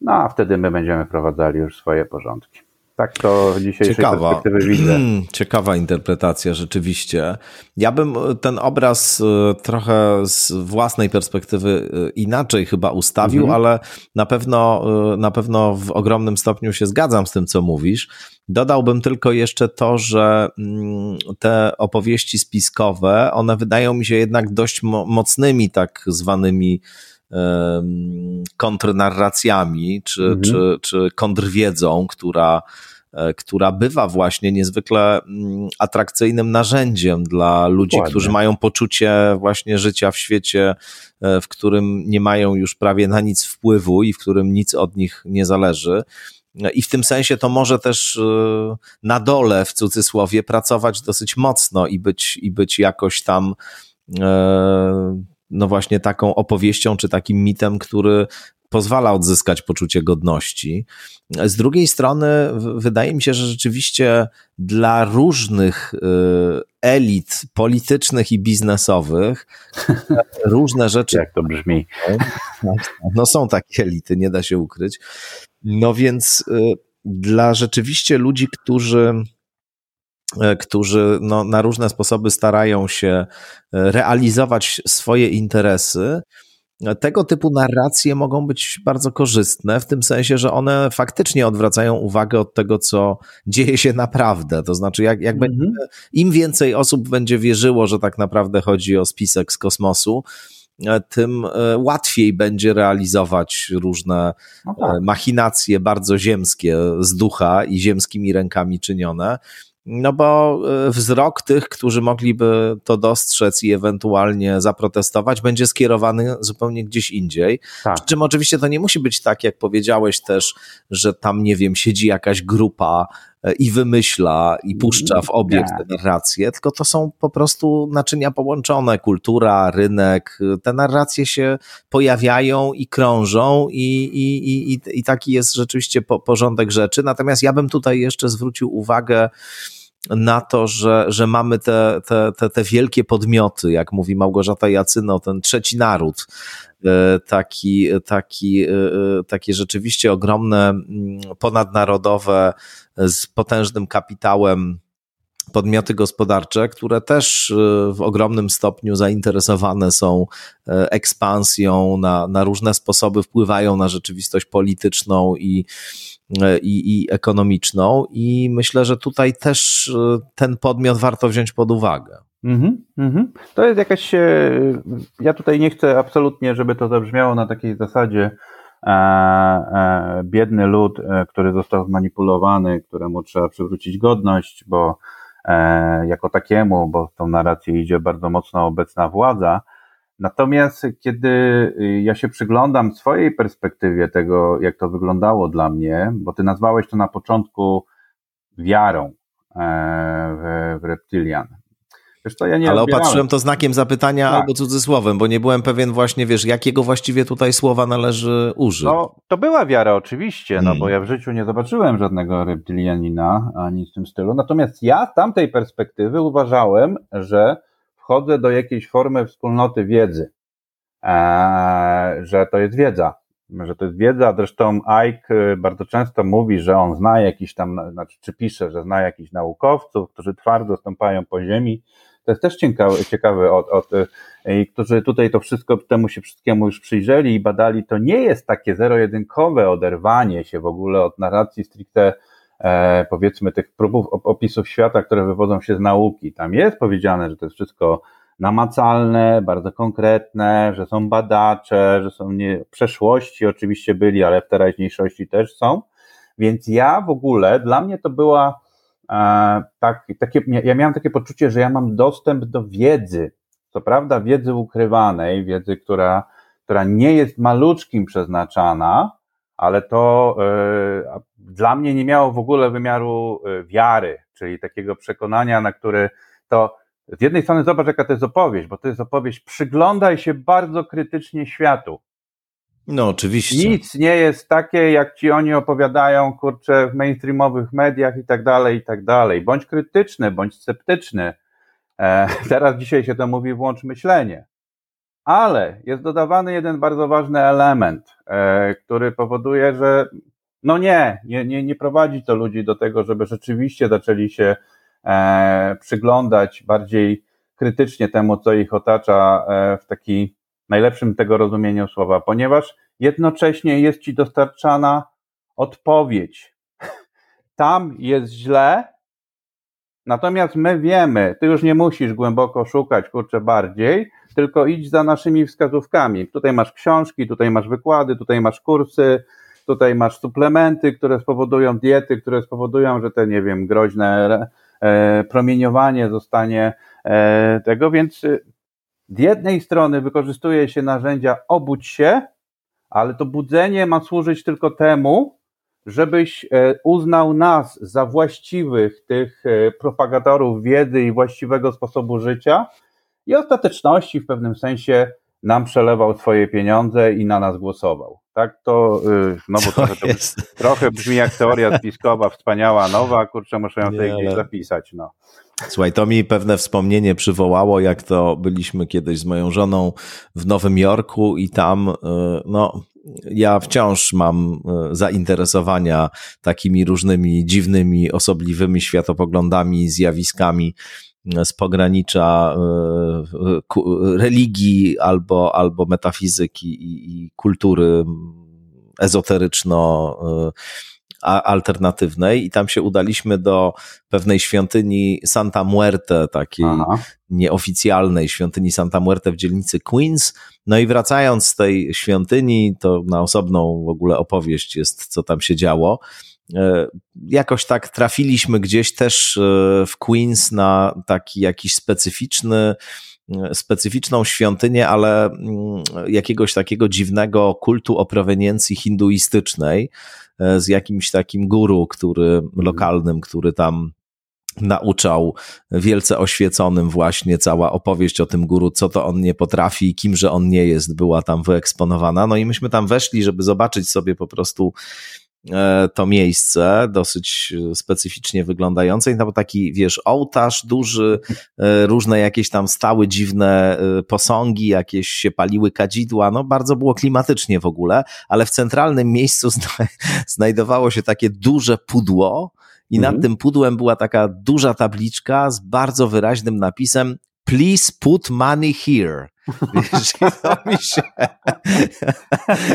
no a wtedy my będziemy wprowadzali już swoje porządki. Tak to dzisiejszej Ciekawa. perspektywy widzę. Ciekawa interpretacja, rzeczywiście. Ja bym ten obraz e, trochę z własnej perspektywy e, inaczej chyba ustawił, mhm. ale na pewno, e, na pewno w ogromnym stopniu się zgadzam z tym, co mówisz. Dodałbym tylko jeszcze to, że mm, te opowieści spiskowe, one wydają mi się jednak dość mocnymi, tak zwanymi kontrnarracjami, czy, mhm. czy, czy kontrwiedzą, która, e, która bywa właśnie niezwykle mm, atrakcyjnym narzędziem dla ludzi, Dokładnie. którzy mają poczucie właśnie życia w świecie, e, w którym nie mają już prawie na nic wpływu i w którym nic od nich nie zależy. I w tym sensie to może też e, na dole, w cudzysłowie, pracować dosyć mocno i być, i być jakoś tam no właśnie taką opowieścią czy takim mitem, który pozwala odzyskać poczucie godności. Z drugiej strony, wydaje mi się, że rzeczywiście dla różnych y, elit politycznych i biznesowych różne rzeczy. Jak to brzmi? No są takie elity, nie da się ukryć. No więc y, dla rzeczywiście ludzi, którzy którzy no, na różne sposoby starają się e, realizować swoje interesy, e, tego typu narracje mogą być bardzo korzystne, w tym sensie, że one faktycznie odwracają uwagę od tego, co dzieje się naprawdę. To znaczy, jak, jak mm -hmm. im więcej osób będzie wierzyło, że tak naprawdę chodzi o spisek z kosmosu, tym łatwiej będzie realizować różne no tak. machinacje bardzo ziemskie z ducha i ziemskimi rękami czynione. No bo e, wzrok tych, którzy mogliby to dostrzec i ewentualnie zaprotestować, będzie skierowany zupełnie gdzieś indziej. Tak. Przy czym oczywiście to nie musi być tak, jak powiedziałeś też, że tam, nie wiem, siedzi jakaś grupa e, i wymyśla i puszcza w obieg te narracje, tylko to są po prostu naczynia połączone, kultura, rynek, te narracje się pojawiają i krążą i, i, i, i taki jest rzeczywiście porządek rzeczy. Natomiast ja bym tutaj jeszcze zwrócił uwagę na to, że, że mamy te, te, te, te wielkie podmioty, jak mówi Małgorzata Jacyno, ten trzeci naród, e, taki, taki, e, e, takie rzeczywiście ogromne, ponadnarodowe, z potężnym kapitałem podmioty gospodarcze, które też w ogromnym stopniu zainteresowane są ekspansją, na, na różne sposoby wpływają na rzeczywistość polityczną i, i, i ekonomiczną, i myślę, że tutaj też e, ten podmiot warto wziąć pod uwagę. Mhm, mhm. To jest jakaś. E, ja tutaj nie chcę absolutnie, żeby to zabrzmiało na takiej zasadzie e, e, biedny lud, e, który został zmanipulowany, któremu trzeba przywrócić godność, bo e, jako takiemu, bo w tą narrację idzie bardzo mocno obecna władza. Natomiast kiedy ja się przyglądam swojej perspektywie tego, jak to wyglądało dla mnie, bo ty nazwałeś to na początku wiarą e, w, w reptilian. Ja nie Ale odbierałem. opatrzyłem to znakiem zapytania tak. albo cudzysłowem, bo nie byłem pewien właśnie, wiesz, jakiego właściwie tutaj słowa należy użyć. No, to była wiara oczywiście, no hmm. bo ja w życiu nie zobaczyłem żadnego reptilianina ani w tym stylu. Natomiast ja z tamtej perspektywy uważałem, że wchodzę do jakiejś formy wspólnoty wiedzy, eee, że to jest wiedza, że to jest wiedza. Zresztą Ike y, bardzo często mówi, że on zna jakiś tam, znaczy, czy pisze, że zna jakichś naukowców, którzy twardo stąpają po ziemi. To jest też ciekawe, ciekawe od, od, y, którzy tutaj to wszystko, temu się wszystkiemu już przyjrzeli i badali. To nie jest takie zero-jedynkowe oderwanie się w ogóle od narracji stricte e, powiedzmy tych próbów opisów świata, które wywodzą się z nauki. Tam jest powiedziane, że to jest wszystko namacalne, bardzo konkretne, że są badacze, że są nie, w przeszłości oczywiście byli, ale w teraźniejszości też są. Więc ja w ogóle, dla mnie to była e, tak, takie, ja miałem takie poczucie, że ja mam dostęp do wiedzy, co prawda wiedzy ukrywanej, wiedzy, która, która nie jest maluczkim przeznaczana, ale to e, dla mnie nie miało w ogóle wymiaru e, wiary, czyli takiego przekonania, na który to z jednej strony zobacz, jaka to jest opowieść, bo to jest opowieść, przyglądaj się bardzo krytycznie światu. No, oczywiście. Nic nie jest takie, jak ci oni opowiadają, kurczę, w mainstreamowych mediach i tak dalej, i tak dalej. Bądź krytyczny, bądź sceptyczny. E, teraz dzisiaj się to mówi, włącz myślenie. Ale jest dodawany jeden bardzo ważny element, e, który powoduje, że no nie, nie, nie, nie prowadzi to ludzi do tego, żeby rzeczywiście zaczęli się e, przyglądać bardziej krytycznie temu, co ich otacza e, w taki najlepszym tego rozumieniu słowa, ponieważ jednocześnie jest ci dostarczana odpowiedź. Tam jest źle, natomiast my wiemy, ty już nie musisz głęboko szukać, kurczę, bardziej, tylko idź za naszymi wskazówkami. Tutaj masz książki, tutaj masz wykłady, tutaj masz kursy, tutaj masz suplementy, które spowodują diety, które spowodują, że te, nie wiem, groźne e, promieniowanie zostanie e, tego, więc e, z jednej strony wykorzystuje się narzędzia obudź się, ale to budzenie ma służyć tylko temu, żebyś uznał nas za właściwych tych propagatorów wiedzy i właściwego sposobu życia i ostateczności w pewnym sensie nam przelewał swoje pieniądze i na nas głosował. Tak to, y, no bo trochę, to, trochę brzmi jak teoria spiskowa, wspaniała, nowa, kurczę, muszę ją tutaj gdzieś zapisać, no. Słuchaj, to mi pewne wspomnienie przywołało, jak to byliśmy kiedyś z moją żoną w Nowym Jorku i tam, y, no, ja wciąż mam y, zainteresowania takimi różnymi dziwnymi, osobliwymi światopoglądami, zjawiskami z pogranicza religii albo, albo metafizyki i, i kultury ezoteryczno alternatywnej i tam się udaliśmy do pewnej świątyni Santa Muerte, takiej Aha. nieoficjalnej świątyni Santa Muerte w dzielnicy Queens. No i wracając z tej świątyni, to na osobną w ogóle opowieść jest, co tam się działo. E, jakoś tak trafiliśmy gdzieś też e, w Queens na taki jakiś specyficzny, specyficzną świątynię, ale mm, jakiegoś takiego dziwnego kultu o proweniencji hinduistycznej z jakimś takim guru, który mhm. lokalnym, który tam nauczał wielce oświeconym właśnie cała opowieść o tym guru, co to on nie potrafi, kimże on nie jest, była tam wyeksponowana. No i myśmy tam weszli, żeby zobaczyć sobie po prostu E, to miejsce, dosyć specyficznie wyglądające i tam taki, wiesz, ołtarz duży, e, różne jakieś tam stały dziwne e, posągi, jakieś się paliły kadzidła, no bardzo było klimatycznie w ogóle, ale w centralnym miejscu znajdowało się takie duże pudło i mhm. nad tym pudłem była taka duża tabliczka z bardzo wyraźnym napisem Please put money here. Wiesz, I to mi się,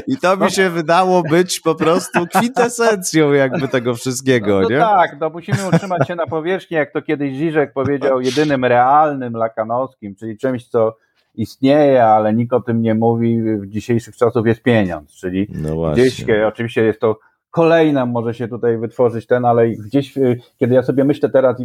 i to mi się wydało być po prostu kwintesencją jakby tego wszystkiego, no, nie? Tak, no musimy utrzymać się na powierzchni, jak to kiedyś Żyżek powiedział, jedynym realnym lakanowskim, czyli czymś, co istnieje, ale nikt o tym nie mówi, w dzisiejszych czasów jest pieniądz, czyli no gdzieś, oczywiście jest to kolejna może się tutaj wytworzyć ten, ale gdzieś, y, kiedy ja sobie myślę teraz,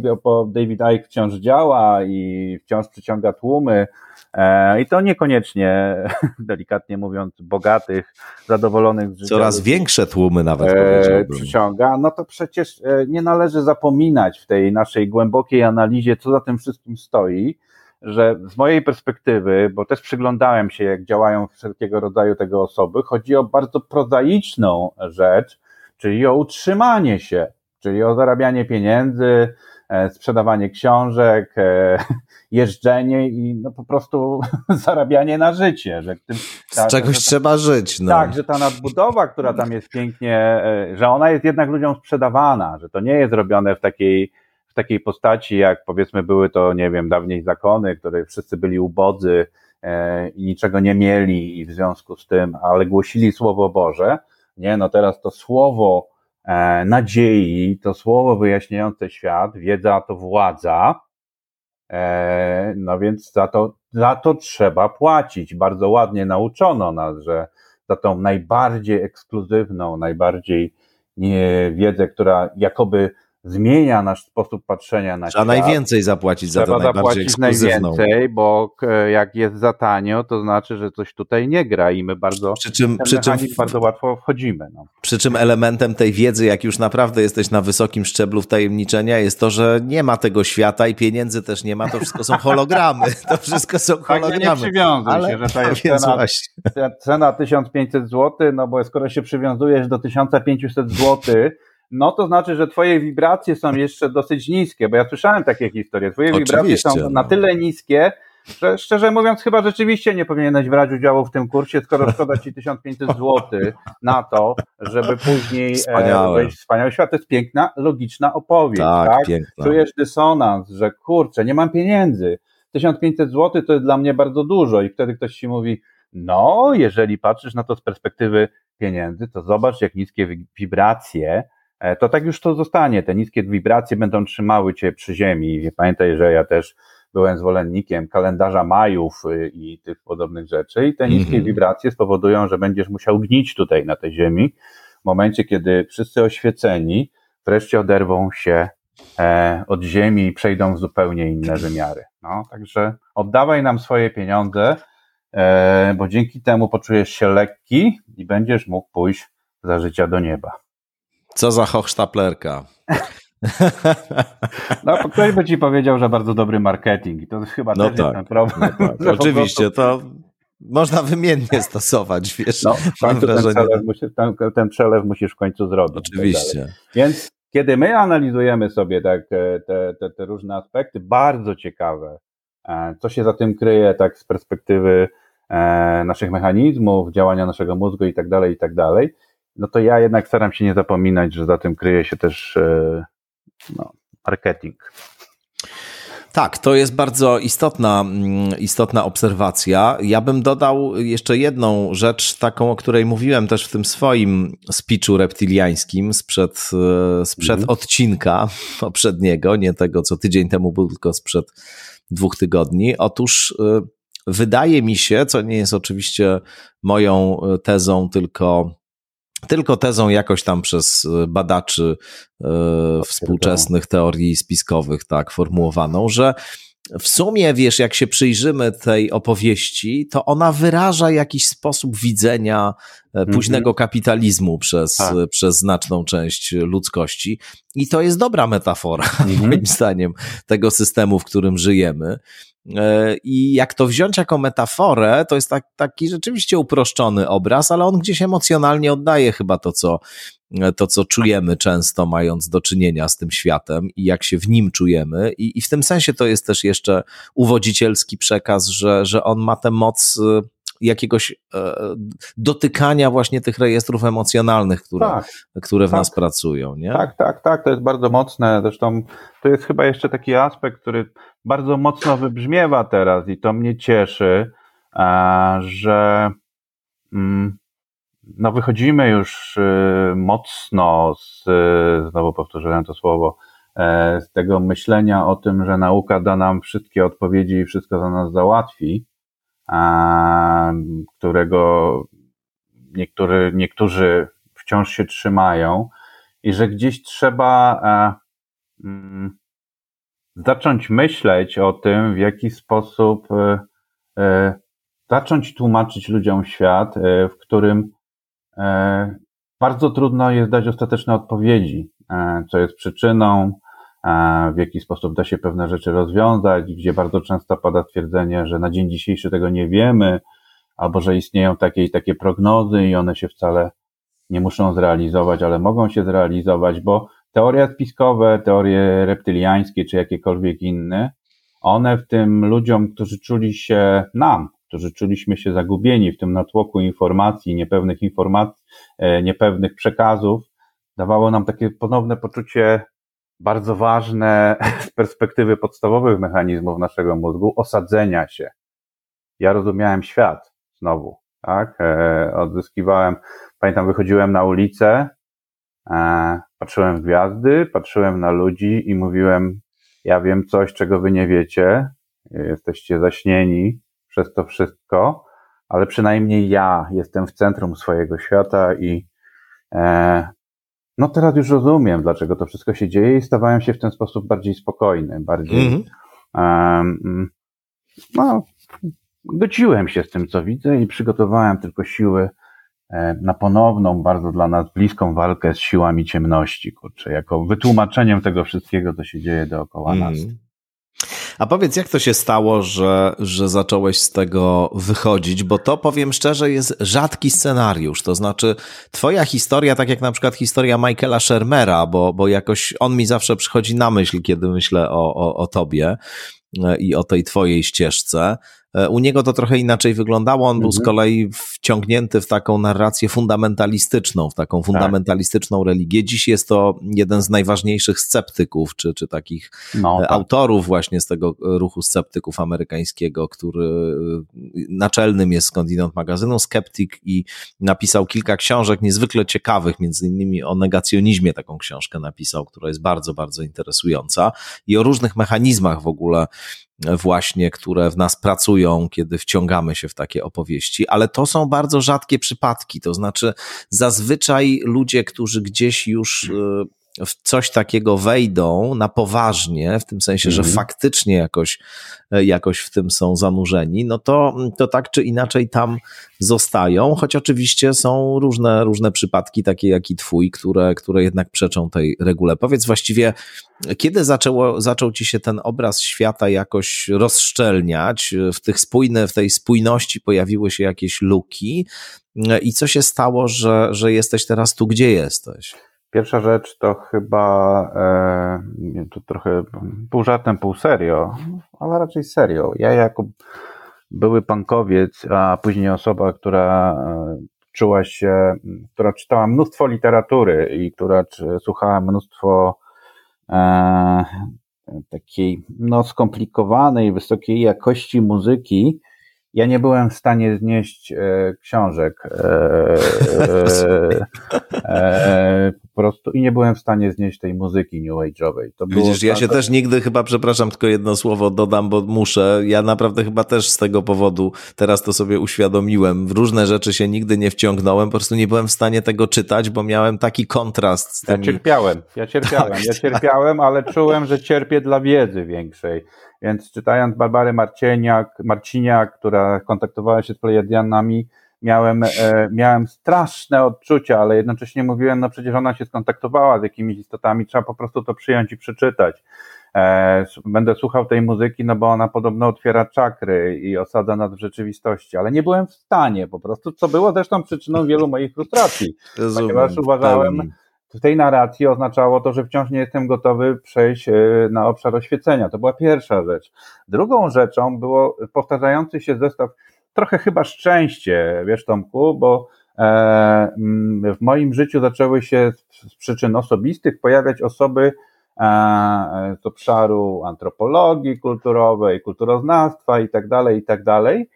David Icke wciąż działa i wciąż przyciąga tłumy, e, i to niekoniecznie, delikatnie mówiąc, bogatych, zadowolonych z życia. Coraz większe tłumy nawet e, przyciąga, no to przecież e, nie należy zapominać w tej naszej głębokiej analizie, co za tym wszystkim stoi, że z mojej perspektywy, bo też przyglądałem się, jak działają wszelkiego rodzaju tego osoby, chodzi o bardzo prozaiczną rzecz, czyli o utrzymanie się, czyli o zarabianie pieniędzy, e, sprzedawanie książek, e, jeżdżenie i no po prostu zarabianie na życie. Że tym, ta, Z czegoś ta, trzeba żyć. No. Tak, że ta nadbudowa, która tam jest pięknie, e, że ona jest jednak ludziom sprzedawana, że to nie jest robione w takiej w takiej postaci, jak powiedzmy były to, nie wiem, dawniej zakony, które wszyscy byli ubodzy i niczego nie mieli i w związku z tym, ale głosili Słowo Boże, nie? No teraz to słowo e, nadziei, to słowo wyjaśniające świat, wiedza to władza, e, no więc za to, za to trzeba płacić. Bardzo ładnie nauczono nas, że za tą najbardziej ekskluzywną, najbardziej nie, wiedzę, która jakoby zmienia nasz sposób patrzenia na Trzeba świat. najwięcej zapłacić za to zapłacić najwięcej, bo jak jest za tanio, to znaczy, że coś tutaj nie gra i my bardzo przy czym, przy czym bardzo łatwo wchodzimy. No. Przy czym elementem tej wiedzy, jak już naprawdę jesteś na wysokim szczeblu wtajemniczenia, jest to, że nie ma tego świata i pieniędzy też nie ma, to wszystko są hologramy. To wszystko są hologramy. Tak, nie przywiązuj Ale... się, że to jest cena, cena 1500 zł, no bo skoro się przywiązujesz do 1500 zł, no to znaczy, że twoje wibracje są jeszcze dosyć niskie, bo ja słyszałem takie historie. Twoje Oczywiście, wibracje są no. na tyle niskie, że szczerze mówiąc, chyba rzeczywiście nie powinieneś brać udziału w tym kursie, skoro szkoda ci 1500 zł na to, żeby później e, Wspaniałe. wejść w wspaniały świat. To jest piękna, logiczna opowieść. Tak, tak? Piękna. Czujesz dysonans, że kurczę, nie mam pieniędzy. 1500 zł to jest dla mnie bardzo dużo i wtedy ktoś ci mówi, no, jeżeli patrzysz na to z perspektywy pieniędzy, to zobacz, jak niskie wibracje to tak już to zostanie. Te niskie wibracje będą trzymały cię przy ziemi. Pamiętaj, że ja też byłem zwolennikiem kalendarza Majów y, i tych podobnych rzeczy i te niskie mm -hmm. wibracje spowodują, że będziesz musiał gnić tutaj na tej ziemi w momencie, kiedy wszyscy oświeceni wreszcie oderwą się e, od ziemi i przejdą w zupełnie inne wymiary. No, także oddawaj nam swoje pieniądze, e, bo dzięki temu poczujesz się lekki i będziesz mógł pójść za życia do nieba. Co za hochsztaplerka. No, ktoś by ci powiedział, że bardzo dobry marketing i to chyba no też tak, jest ten problem. No tak. Oczywiście, to można wymiennie stosować, wiesz. No, ten, przelew musisz, ten, ten przelew musisz w końcu zrobić. Tak Oczywiście. Tak Więc kiedy my analizujemy sobie tak, e, te, te, te różne aspekty, bardzo ciekawe, e, co się za tym kryje tak z perspektywy e, naszych mechanizmów, działania naszego mózgu i tak dalej, i tak dalej, no to ja jednak staram się nie zapominać, że za tym kryje się też e, no, marketing. Tak, to jest bardzo istotna, mm, istotna obserwacja. Ja bym dodał jeszcze jedną rzecz, taką, o której mówiłem też w tym swoim speechu reptiliańskim sprzed, e, sprzed mm. odcinka poprzedniego, nie tego, co tydzień temu był, tylko sprzed dwóch tygodni. Otóż e, wydaje mi się, co nie jest oczywiście moją tezą, tylko tylko tezą jakoś tam przez e, badaczy e, współczesnych teorii spiskowych tak formułowaną, że w sumie, wiesz, jak się przyjrzymy tej opowieści, to ona wyraża jakiś sposób widzenia e, mhm. późnego kapitalizmu przez, tak. przez znaczną część ludzkości. I to jest dobra metafora, mhm. moim zdaniem, tego systemu, w którym żyjemy. E, I jak to wziąć jako metaforę, to jest tak, taki rzeczywiście uproszczony obraz, ale on gdzieś emocjonalnie oddaje chyba to, co, to, co czujemy często, mając do czynienia z tym światem i jak się w nim czujemy. I, i w tym sensie to jest też jeszcze uwodzicielski przekaz, że, że on ma tę moc e, jakiegoś e, dotykania właśnie tych rejestrów emocjonalnych, które, tak, które w tak. nas pracują. Nie? Tak, tak, tak, to jest bardzo mocne. Zresztą to jest chyba jeszcze taki aspekt, który bardzo mocno wybrzmiewa teraz i to mnie cieszy, że mm, no wychodzimy już y, mocno z, znowu powtórzyłem to słowo, e, z tego myślenia o tym, że nauka da nam wszystkie odpowiedzi i wszystko za nas załatwi, którego niektóry, niektórzy wciąż się trzymają i że gdzieś trzeba e, mm, zacząć myśleć o tym, w jaki sposób e, zacząć tłumaczyć ludziom świat, w którym E, bardzo trudno jest dać ostateczne odpowiedzi, e, co jest przyczyną, e, w jaki sposób da się pewne rzeczy rozwiązać, gdzie bardzo często pada twierdzenie, że na dzień dzisiejszy tego nie wiemy, albo że istnieją takie i takie prognozy i one się wcale nie muszą zrealizować, ale mogą się zrealizować, bo teorie spiskowe, teorie reptyliańskie czy jakiekolwiek inne, one w tym ludziom, którzy czuli się nam, którzy czuliśmy się zagubieni w tym natłoku informacji, niepewnych informacji, e, niepewnych przekazów, dawało nam takie ponowne poczucie bardzo ważne z perspektywy podstawowych mechanizmów naszego mózgu osadzenia się. Ja rozumiałem świat znowu, tak? E, odzyskiwałem, pamiętam, wychodziłem na ulicę, e, patrzyłem w gwiazdy, patrzyłem na ludzi i mówiłem, ja wiem coś, czego wy nie wiecie, jesteście zaśnieni, przez to wszystko, ale przynajmniej ja jestem w centrum swojego świata i e, no teraz już rozumiem, dlaczego to wszystko się dzieje i stawałem się w ten sposób bardziej spokojny, bardziej mm -hmm. e, no, godziłem się z tym, co widzę i przygotowałem tylko siły e, na ponowną, bardzo dla nas bliską walkę z siłami ciemności, kurczę, jako wytłumaczeniem tego wszystkiego, co się dzieje dookoła mm. nas. A powiedz, jak to się stało, że, że zacząłeś z tego wychodzić? Bo to, powiem szczerze, jest rzadki scenariusz. To znaczy, twoja historia, tak jak na przykład historia Michaela Shermera, bo, bo jakoś on mi zawsze przychodzi na myśl, kiedy myślę o, o, o tobie i o tej twojej ścieżce. E, u niego to trochę inaczej wyglądało. On mhm. był z mhm. kolei wciągnięty w taką narrację fundamentalistyczną, w taką tak. fundamentalistyczną tak. religię. Dziś jest to jeden z najważniejszych sceptyków, czy, czy takich no, e, tak. autorów właśnie z tego ruchu sceptyków amerykańskiego, który e, naczelnym jest skądinąd magazynu Skeptic i napisał kilka książek niezwykle ciekawych, między innymi o negacjonizmie taką książkę napisał, która jest bardzo, bardzo interesująca i o różnych mechanizmach w ogóle właśnie, które w nas pracują, kiedy wciągamy się w takie opowieści, ale to są bardzo rzadkie przypadki. To znaczy, zazwyczaj ludzie, którzy gdzieś już w coś takiego wejdą na poważnie, w tym sensie, że mhm. faktycznie jakoś, jakoś w tym są zanurzeni, no to, to tak czy inaczej tam zostają, choć oczywiście są różne, różne przypadki, takie jak i twój, które, które jednak przeczą tej regule. Powiedz właściwie, kiedy zaczęło, zaczął ci się ten obraz świata jakoś rozszczelniać, w, tych spójne, w tej spójności pojawiły się jakieś luki i co się stało, że, że jesteś teraz tu, gdzie jesteś? Pierwsza rzecz to chyba e, to trochę pół żartem, pół serio, ale raczej serio. Ja jako były pankowiec, a później osoba, która e, czuła się, która czytała mnóstwo literatury i która słuchała mnóstwo e, takiej no, skomplikowanej, wysokiej jakości muzyki, ja nie byłem w stanie znieść e, książek e, e, e, po prostu i nie byłem w stanie znieść tej muzyki new age'owej. To Widzisz, ja się też nigdy chyba, przepraszam, tylko jedno słowo dodam, bo muszę. Ja naprawdę chyba też z tego powodu teraz to sobie uświadomiłem. W różne rzeczy się nigdy nie wciągnąłem, po prostu nie byłem w stanie tego czytać, bo miałem taki kontrast z tymi... Ja cierpiałem, ja cierpiałem, tak, ja cierpiałem, ale czułem, że cierpię dla wiedzy większej. Więc czytając Barbarę Marcieniak, Marciniak, która kontaktowała się z Plejadianami, miałem, e, miałem straszne odczucia, ale jednocześnie mówiłem, no przecież ona się skontaktowała z jakimiś istotami, trzeba po prostu to przyjąć i przeczytać. E, będę słuchał tej muzyki, no bo ona podobno otwiera czakry i osadza nas w rzeczywistości, ale nie byłem w stanie po prostu, co było zresztą przyczyną wielu moich frustracji, Rozumiem, ponieważ uważałem, w tej narracji oznaczało to, że wciąż nie jestem gotowy przejść e, na obszar oświecenia. To była pierwsza rzecz. Drugą rzeczą było powtarzający się zestaw, trochę chyba szczęście, wiesz Tomku, bo e, mm, w moim życiu zaczęły się z przyczyn osobistych pojawiać osoby e, z obszaru antropologii kulturowej, kulturoznawstwa i tak dalej, i tak dalej,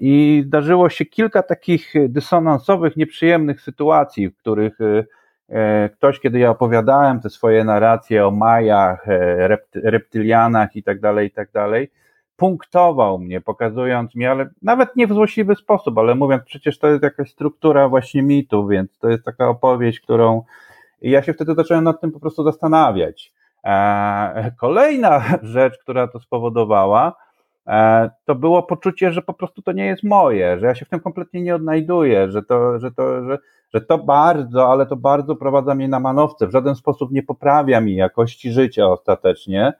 I zdarzyło się kilka takich dysonansowych, nieprzyjemnych sytuacji, w których ktoś, kiedy ja opowiadałem te swoje narracje o Majach, reptylianach i tak dalej, i tak dalej, punktował mnie, pokazując mi, ale nawet nie w złośliwy sposób, ale mówiąc, przecież to jest jakaś struktura właśnie mitu, więc to jest taka opowieść, którą i ja się wtedy zacząłem nad tym po prostu zastanawiać. E, kolejna rzecz, która to spowodowała, e, to było poczucie, że po prostu to nie jest moje, że ja się w tym kompletnie nie odnajduję, że to, że to, że, że to bardzo, ale to bardzo prowadza mnie na manowce, w żaden sposób nie poprawia mi jakości życia ostatecznie,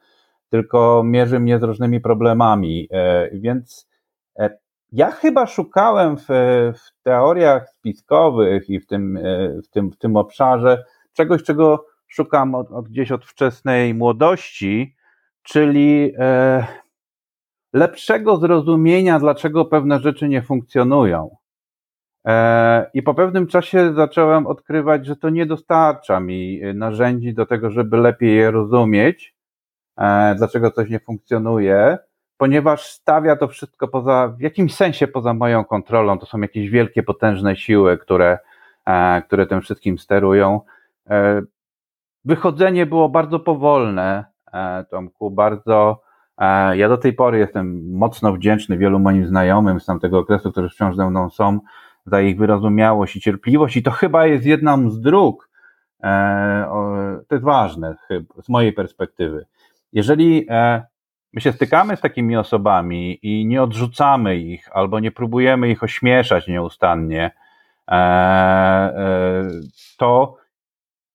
tylko mierzy mnie z różnymi problemami. E, więc ja chyba szukałem w, w teoriach spiskowych i w tym, w tym, w tym obszarze czegoś, czego szukam od, od gdzieś od wczesnej młodości, czyli e, lepszego zrozumienia, dlaczego pewne rzeczy nie funkcjonują. E, I po pewnym czasie zacząłem odkrywać, że to nie dostarcza mi narzędzi do tego, żeby lepiej je rozumieć, e, dlaczego coś nie funkcjonuje, ponieważ stawia to wszystko poza, w jakimś sensie poza moją kontrolą. To są jakieś wielkie, potężne siły, które, e, które tym wszystkim sterują. E, wychodzenie było bardzo powolne, e, Tomku, bardzo. E, ja do tej pory jestem mocno wdzięczny wielu moim znajomym z tamtego okresu, którzy wciąż ze mną są, za ich wyrozumiałość i cierpliwość, i to chyba jest jedną z dróg. To jest ważne z mojej perspektywy. Jeżeli my się stykamy z takimi osobami i nie odrzucamy ich, albo nie próbujemy ich ośmieszać nieustannie, to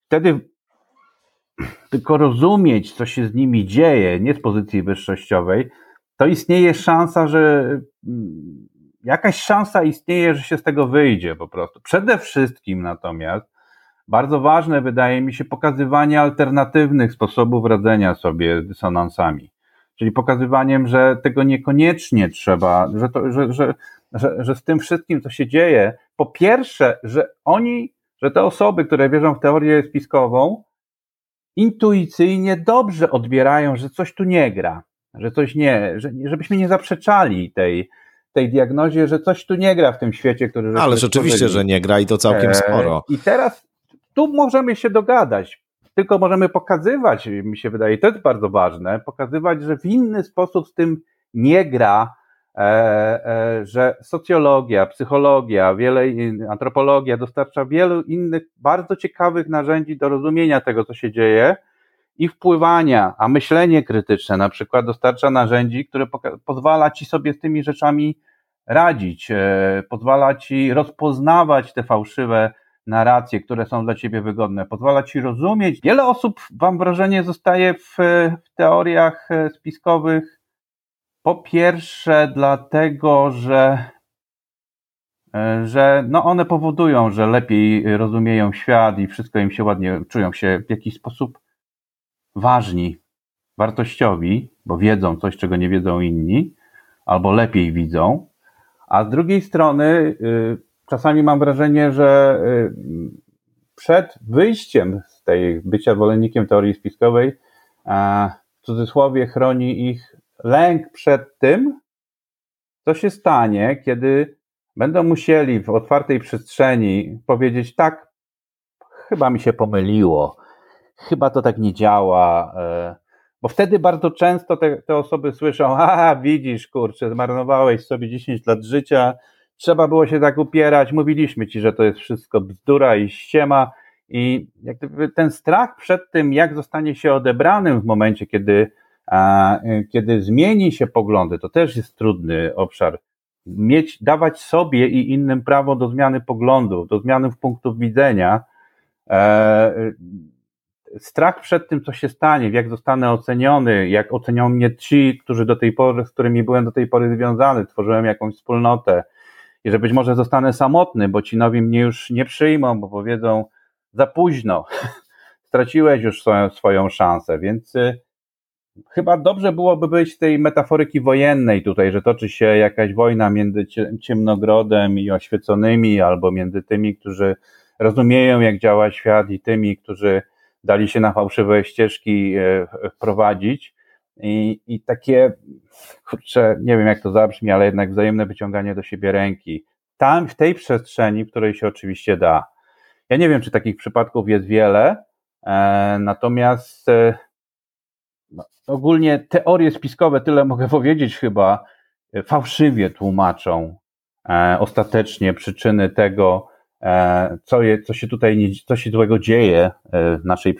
wtedy tylko rozumieć, co się z nimi dzieje, nie z pozycji wyższościowej, to istnieje szansa, że mm, jakaś szansa istnieje, że się z tego wyjdzie po prostu. Przede wszystkim natomiast bardzo ważne wydaje mi się pokazywanie alternatywnych sposobów radzenia sobie z dysonansami. Czyli pokazywaniem, że tego niekoniecznie trzeba, że, to, że, że, że, że z tym wszystkim, co się dzieje, po pierwsze, że oni, że te osoby, które wierzą w teorię spiskową, intuicyjnie dobrze odbierają, że coś tu nie gra, że coś nie, że, żebyśmy nie zaprzeczali tej, tej diagnozie, że coś tu nie gra w tym świecie, który... Ale rzeczywiście, że nie gra i to całkiem e, sporo. I teraz tu możemy się dogadać, tylko możemy pokazywać, mi się wydaje, to jest bardzo ważne, pokazywać, że w inny sposób z tym nie gra, e, e, że socjologia, psychologia, wiele, antropologia dostarcza wielu innych bardzo ciekawych narzędzi do rozumienia tego, co się dzieje i wpływania, a myślenie krytyczne na przykład dostarcza narzędzi, które pozwala ci sobie z tymi rzeczami radzić, e, pozwala ci rozpoznawać te fałszywe narracje, które są dla ciebie wygodne, pozwala ci rozumieć. Wiele osób, mam wrażenie, zostaje w, w teoriach spiskowych po pierwsze, dlatego, że, e, że no one powodują, że lepiej rozumieją świat i wszystko im się ładnie, czują się w jakiś sposób ważni, wartościowi, bo wiedzą coś, czego nie wiedzą inni, albo lepiej widzą. A z drugiej strony, y, czasami mam wrażenie, że y, przed wyjściem z tej bycia zwolennikiem teorii spiskowej, w cudzysłowie chroni ich lęk przed tym, co się stanie, kiedy będą musieli w otwartej przestrzeni powiedzieć tak, chyba mi się pomyliło, chyba to tak nie działa, e, bo wtedy bardzo często te, te osoby słyszą, a widzisz, kurczę, zmarnowałeś sobie 10 lat życia, trzeba było się tak upierać, mówiliśmy ci, że to jest wszystko bzdura i ściema i ten strach przed tym, jak zostanie się odebranym w momencie, kiedy a kiedy zmieni się poglądy, to też jest trudny obszar. Mieć, dawać sobie i innym prawo do zmiany poglądów, do zmiany punktów widzenia. E, strach przed tym, co się stanie, jak zostanę oceniony, jak ocenią mnie ci, którzy do tej pory, z którymi byłem do tej pory związany, tworzyłem jakąś wspólnotę. I że być może zostanę samotny, bo ci nowi mnie już nie przyjmą, bo powiedzą za późno, straciłeś już swoją, swoją szansę, więc y, chyba dobrze byłoby być tej metaforyki wojennej tutaj, że toczy się jakaś wojna między ciemnogrodem i oświeconymi, albo między tymi, którzy rozumieją, jak działa świat, i tymi, którzy dali się na fałszywe ścieżki e, wprowadzić. I, i takie kurczę, nie wiem jak to zabrzmi, ale jednak wzajemne wyciąganie do siebie ręki. Tam, w tej przestrzeni, w której się oczywiście da. Ja nie wiem, czy takich przypadków jest wiele, e, natomiast e, no, ogólnie teorie spiskowe, tyle mogę powiedzieć chyba, e, fałszywie tłumaczą e, ostatecznie przyczyny tego, co, je, co się tutaj, co się złego dzieje e, w naszej,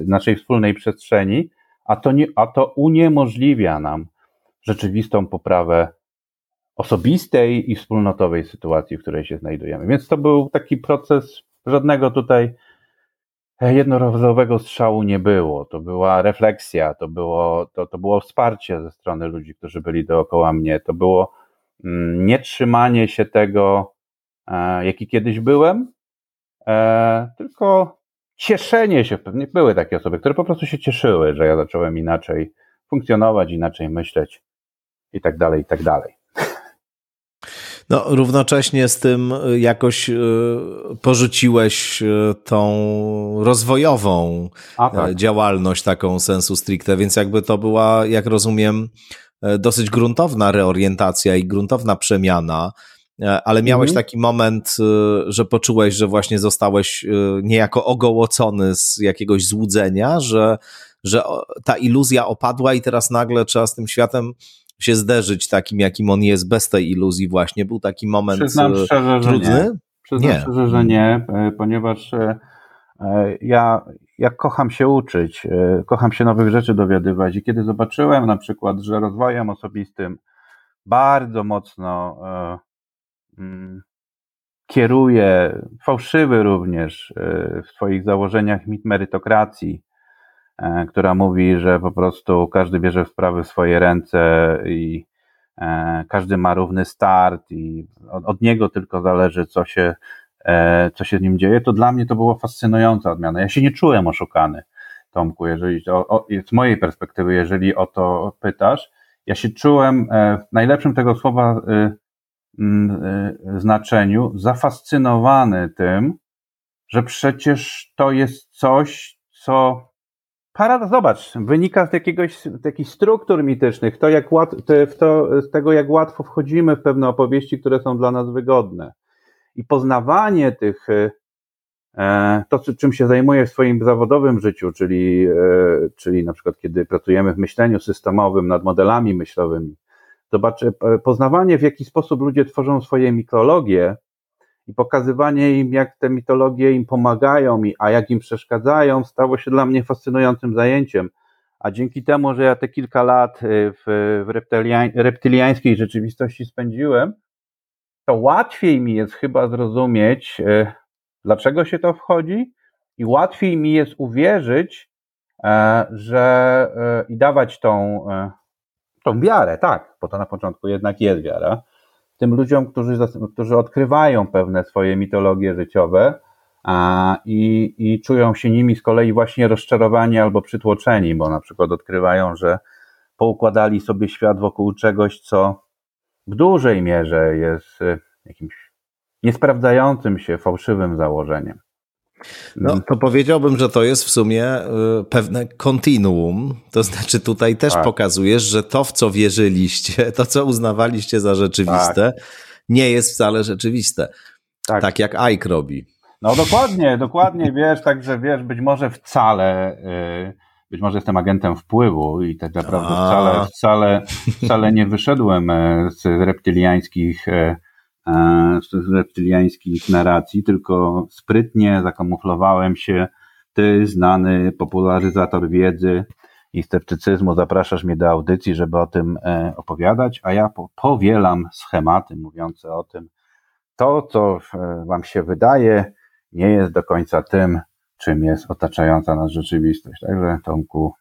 naszej wspólnej przestrzeni, a to, nie, a to uniemożliwia nam rzeczywistą poprawę osobistej i wspólnotowej sytuacji, w której się znajdujemy. Więc to był taki proces, żadnego tutaj jednorazowego strzału nie było. To była refleksja, to było, to, to było wsparcie ze strony ludzi, którzy byli dookoła mnie. To było mm, nie trzymanie się tego, e, jaki kiedyś byłem, e, tylko cieszenie się. Pewnie były takie osoby, które po prostu się cieszyły, że ja zacząłem inaczej funkcjonować, inaczej myśleć i tak dalej, i tak dalej. No, równocześnie z tym y, jakoś porzuciłeś tą rozwojową tak. działalność, taką sensu stricte, więc jakby to była, jak rozumiem, dosyć gruntowna reorientacja i gruntowna przemiana. Ale miałeś mhm. taki moment, że poczułeś, że właśnie zostałeś niejako ogołocony z jakiegoś złudzenia, że, że ta iluzja opadła i teraz nagle trzeba z tym światem się zderzyć takim, jakim on jest, bez tej iluzji właśnie. Był taki moment Przyznam e, szczerze, trudny? Że nie. Przyznam nie. szczerze, że nie, e, ponieważ e, ja, ja kocham się uczyć, kocham się nowych rzeczy dowiadywać i kiedy zobaczyłem na przykład, że rozwojem osobistym bardzo mocno kieruje, fałszywy również w swoich założeniach mit merytokracji, E, która mówi, że po prostu każdy bierze sprawy w swoje ręce i e, każdy ma równy start i od, niego tylko zależy, co się, e, co się z nim dzieje, to dla mnie to była fascynująca odmiana. Ja się nie czułem oszukany, Tomku, jeżeli o, o, z mojej perspektywy, jeżeli o to pytasz. Ja się czułem w najlepszym tego słowa znaczeniu zafascynowany tym, że przecież to jest coś, co para, zobacz, wynika z jakiegoś, z jakichś struktur mitycznych, to jak łat, to, z tego, jak łatwo wchodzimy w pewne opowieści, które są dla nas wygodne. I poznawanie tych, e, to czym się zajmuję w swoim zawodowym życiu, czyli, e, czyli na przykład kiedy pracujemy w myśleniu systemowym nad modelami myślowymi, zobacz, poznawanie w jaki sposób ludzie tworzą swoje mikrologie, i pokazywanie im, jak te mitologie im pomagają, a jak im przeszkadzają, stało się dla mnie fascynującym zajęciem. A dzięki temu, że ja te kilka lat y, w, reptyliańskiej rzeczywistości spędziłem, to łatwiej mi jest chyba zrozumieć, y, dlaczego się to wchodzi, i łatwiej mi jest uwierzyć, e, że e, i dawać tą, e, tą wiarę, tak, bo to na początku jednak jest wiara, tym ludziom, którzy, którzy odkrywają pewne swoje mitologie życiowe a, i, i czują się nimi z kolei właśnie rozczarowani albo przytłoczeni, bo na przykład odkrywają, że poukładali sobie świat wokół czegoś, co w dużej mierze jest e, jakimś niesprawdzającym się fałszywym założeniem. No, to powiedziałbym, że to jest w sumie y, pewne kontinuum. To znaczy, tutaj też tak. pokazujesz, że to, w co wierzyliście, to, co uznawaliście za rzeczywiste, tak. nie jest wcale rzeczywiste. Tak, tak jak Ike robi. No dokładnie, dokładnie, wiesz, także wiesz, być może wcale, y, być może jestem agentem wpływu i tak naprawdę wcale, wcale, wcale nie wyszedłem e, z reptyliańskich reptyliańskich narracji, tylko sprytnie zakamuflowałem się. Ty, znany popularyzator wiedzy i sceptycyzmu, zapraszasz mnie do audycji, żeby o tym e, opowiadać, a ja powielam schematy mówiące o tym, to, co e, Wam się wydaje, nie jest do końca tym, czym jest otaczająca nas rzeczywistość. Także, Tomku,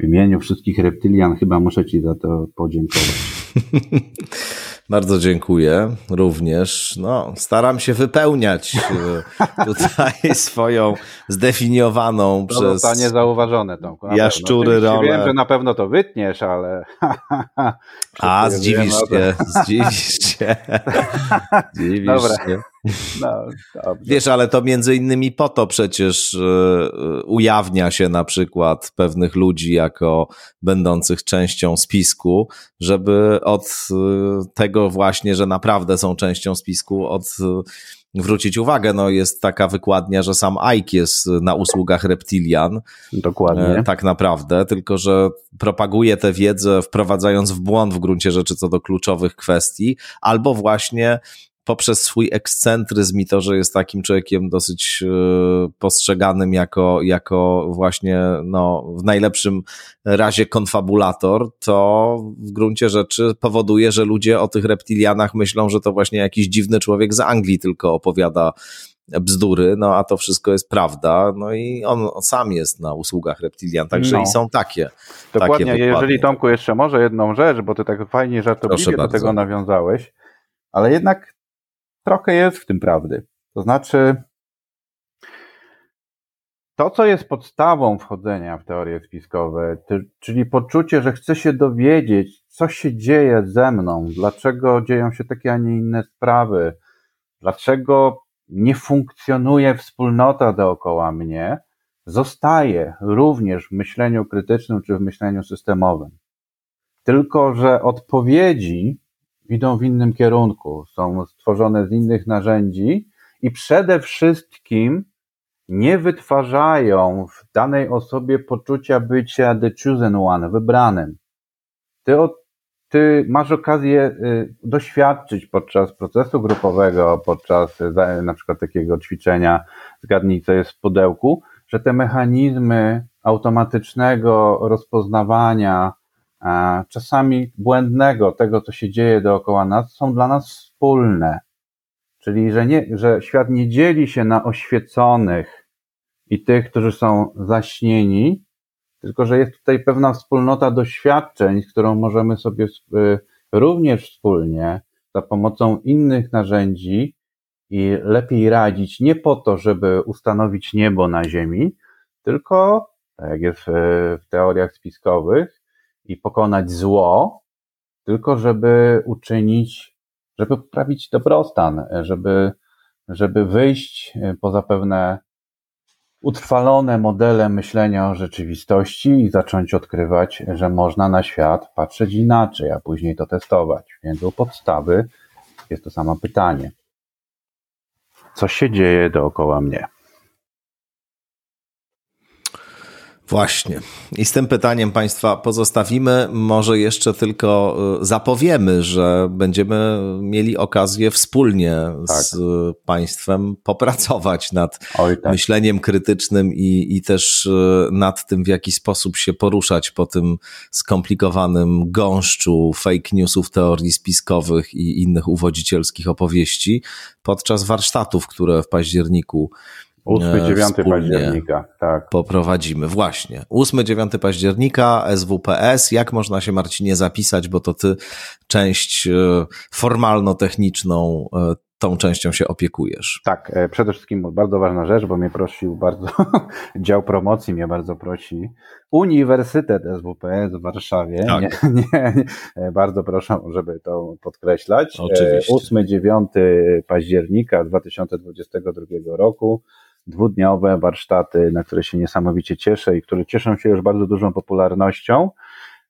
w imieniu wszystkich reptylian chyba muszę Ci za to podziękować. Bardzo dziękuję również. No, staram się wypełniać e, tutaj swoją zdefiniowaną to przez. Zostanie zauważone, Tomku. Jaszczury rolę. Wiem, że na pewno to wytniesz, ale. A, zdziwisz się, zdziwisz się. Zdziwisz Dobra. się. No, Wiesz, ale to między innymi po to przecież e, ujawnia się na przykład pewnych ludzi jako będących częścią spisku, żeby od e, tego właśnie, że naprawdę są częścią spisku, od zwrócić uwagę, no jest taka wykładnia, że sam Ike jest na usługach reptilian. Dokładnie. E, tak naprawdę, tylko że propaguje tę wiedzę, wprowadzając w błąd w gruncie rzeczy co do kluczowych kwestii, albo właśnie poprzez swój ekscentryzm i to, że jest takim człowiekiem dosyć e, postrzeganym jako, jako właśnie no, w najlepszym razie konfabulator, to w gruncie rzeczy powoduje, że ludzie o tych reptilianach myślą, że to właśnie jakiś dziwny człowiek z Anglii tylko opowiada bzdury, no a to wszystko jest prawda, no i on, on sam jest na usługach reptilian, także no. i są takie. Dokładnie, takie jeżeli Tomku jeszcze może jedną rzecz, bo ty tak fajnie żartobliwie do tego nawiązałeś, ale jednak trochę jest w tym prawdy. To znaczy, to, co jest podstawą wchodzenia w teorie spiskowe, czyli poczucie, że chcę się dowiedzieć, co się dzieje ze mną, dlaczego dzieją się takie, a nie inne sprawy, dlaczego nie funkcjonuje wspólnota dookoła mnie, zostaje również w myśleniu krytycznym czy w myśleniu systemowym. Tylko, że odpowiedzi idą w innym kierunku, są stworzone z innych narzędzi i przede wszystkim nie wytwarzają w danej osobie poczucia bycia the chosen one, wybranym. Ty, ty masz okazję y, doświadczyć podczas procesu grupowego, podczas y, na przykład takiego ćwiczenia, zgadnij co jest w pudełku, że te mechanizmy automatycznego rozpoznawania, czasami błędnego tego, co się dzieje dookoła nas, są dla nas wspólne. Czyli, że, nie, że świat nie dzieli się na oświeconych i tych, którzy są zaśnieni, tylko że jest tutaj pewna wspólnota doświadczeń, z którą możemy sobie y, również wspólnie za pomocą innych narzędzi i lepiej radzić, nie po to, żeby ustanowić niebo na ziemi, tylko, tak jak jest w teoriach spiskowych, i pokonać zło, tylko żeby uczynić, żeby poprawić dobrostan, żeby, żeby wyjść poza pewne utrwalone modele myślenia o rzeczywistości i zacząć odkrywać, że można na świat patrzeć inaczej, a później to testować. Więc u podstawy jest to samo pytanie. Co się dzieje dookoła mnie? Właśnie. I z tym pytaniem Państwa pozostawimy. Może jeszcze tylko y, zapowiemy, że będziemy mieli okazję wspólnie tak. z Państwem popracować nad Oj, tak. myśleniem krytycznym i, i też y, nad tym, w jaki sposób się poruszać po tym skomplikowanym gąszczu fake newsów, teorii spiskowych i innych uwodzicielskich opowieści podczas warsztatów, które w październiku 8-9 października, tak. Poprowadzimy, właśnie. 8-9 października, SWPS. Jak można się, Marcinie, zapisać, bo to ty część e, formalno-techniczną e, tą częścią się opiekujesz. Tak, e, przede wszystkim bardzo ważna rzecz, bo mnie prosił bardzo, dział promocji mnie bardzo prosi. Uniwersytet SWPS w Warszawie. Tak. Nie, nie, nie, bardzo proszę, żeby to podkreślać. Oczywiście. 8-9 października 2022 roku dwudniowe warsztaty, na które się niesamowicie cieszę i które cieszą się już bardzo dużą popularnością,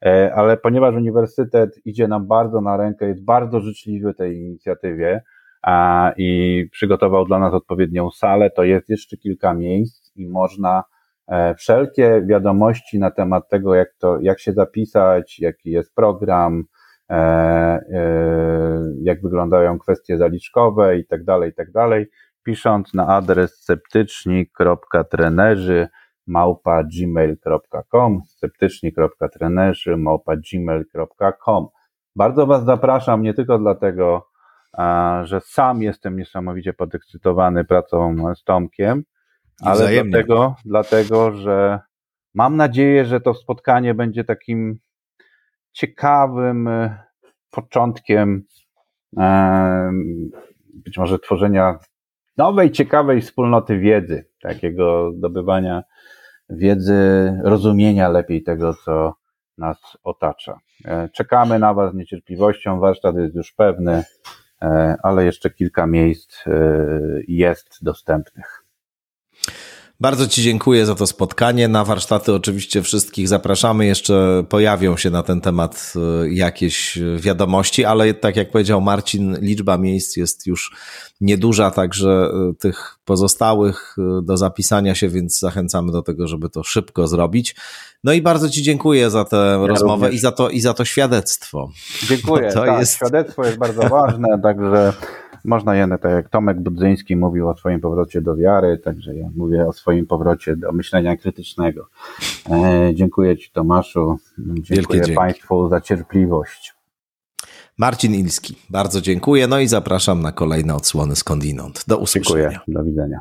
e, ale ponieważ uniwersytet idzie nam bardzo na rękę, jest bardzo życzliwy tej inicjatywie a, i przygotował dla nas odpowiednią salę, to jest jeszcze kilka miejsc i można e, wszelkie wiadomości na temat tego, jak to, jak się zapisać, jaki jest program, e, jak wyglądają kwestie zaliczkowe i tak dalej, i tak dalej pisząc na adres sceptyczni.trenerzy małpa gmail.com sceptyczni.trenerzy małpa gmail.com Bardzo Was zapraszam nie tylko dlatego, że sam jestem niesamowicie podekscytowany pracą z Tomkiem, ale dlatego, dlatego, że mam nadzieję, że to spotkanie będzie takim ciekawym e, początkiem być może tworzenia nowej, ciekawej wspólnoty wiedzy, takiego zdobywania wiedzy, rozumienia lepiej tego, co nas otacza. E, czekamy na Was z niecierpliwością, warsztat jest już pewny. ale jeszcze kilka miejsc jest dostępnych. Bardzo Ci dziękuję za to spotkanie. Na warsztaty oczywiście wszystkich zapraszamy. Jeszcze pojawią się na ten temat e, jakieś wiadomości, ale tak jak powiedział Marcin, liczba miejsc jest już nieduża, także e, tych pozostałych e, do zapisania się, więc zachęcamy do tego, żeby to szybko zrobić. No i bardzo Ci dziękuję za tę ja rozmowę i za, to, i za to świadectwo. Dziękuję. To tak, jest... Świadectwo jest bardzo ważne, także można je, tak jak Tomek Budzyński mówił o swoim powrocie do wiary, także ja mówię o swoim powrocie do myślenia krytycznego. E, dziękuję Ci Tomaszu, dziękuję Państwu za cierpliwość. Marcin Ilski, bardzo dziękuję, no i zapraszam na kolejne odsłony skądinąd. Do usłyszenia. Dziękuję, do widzenia.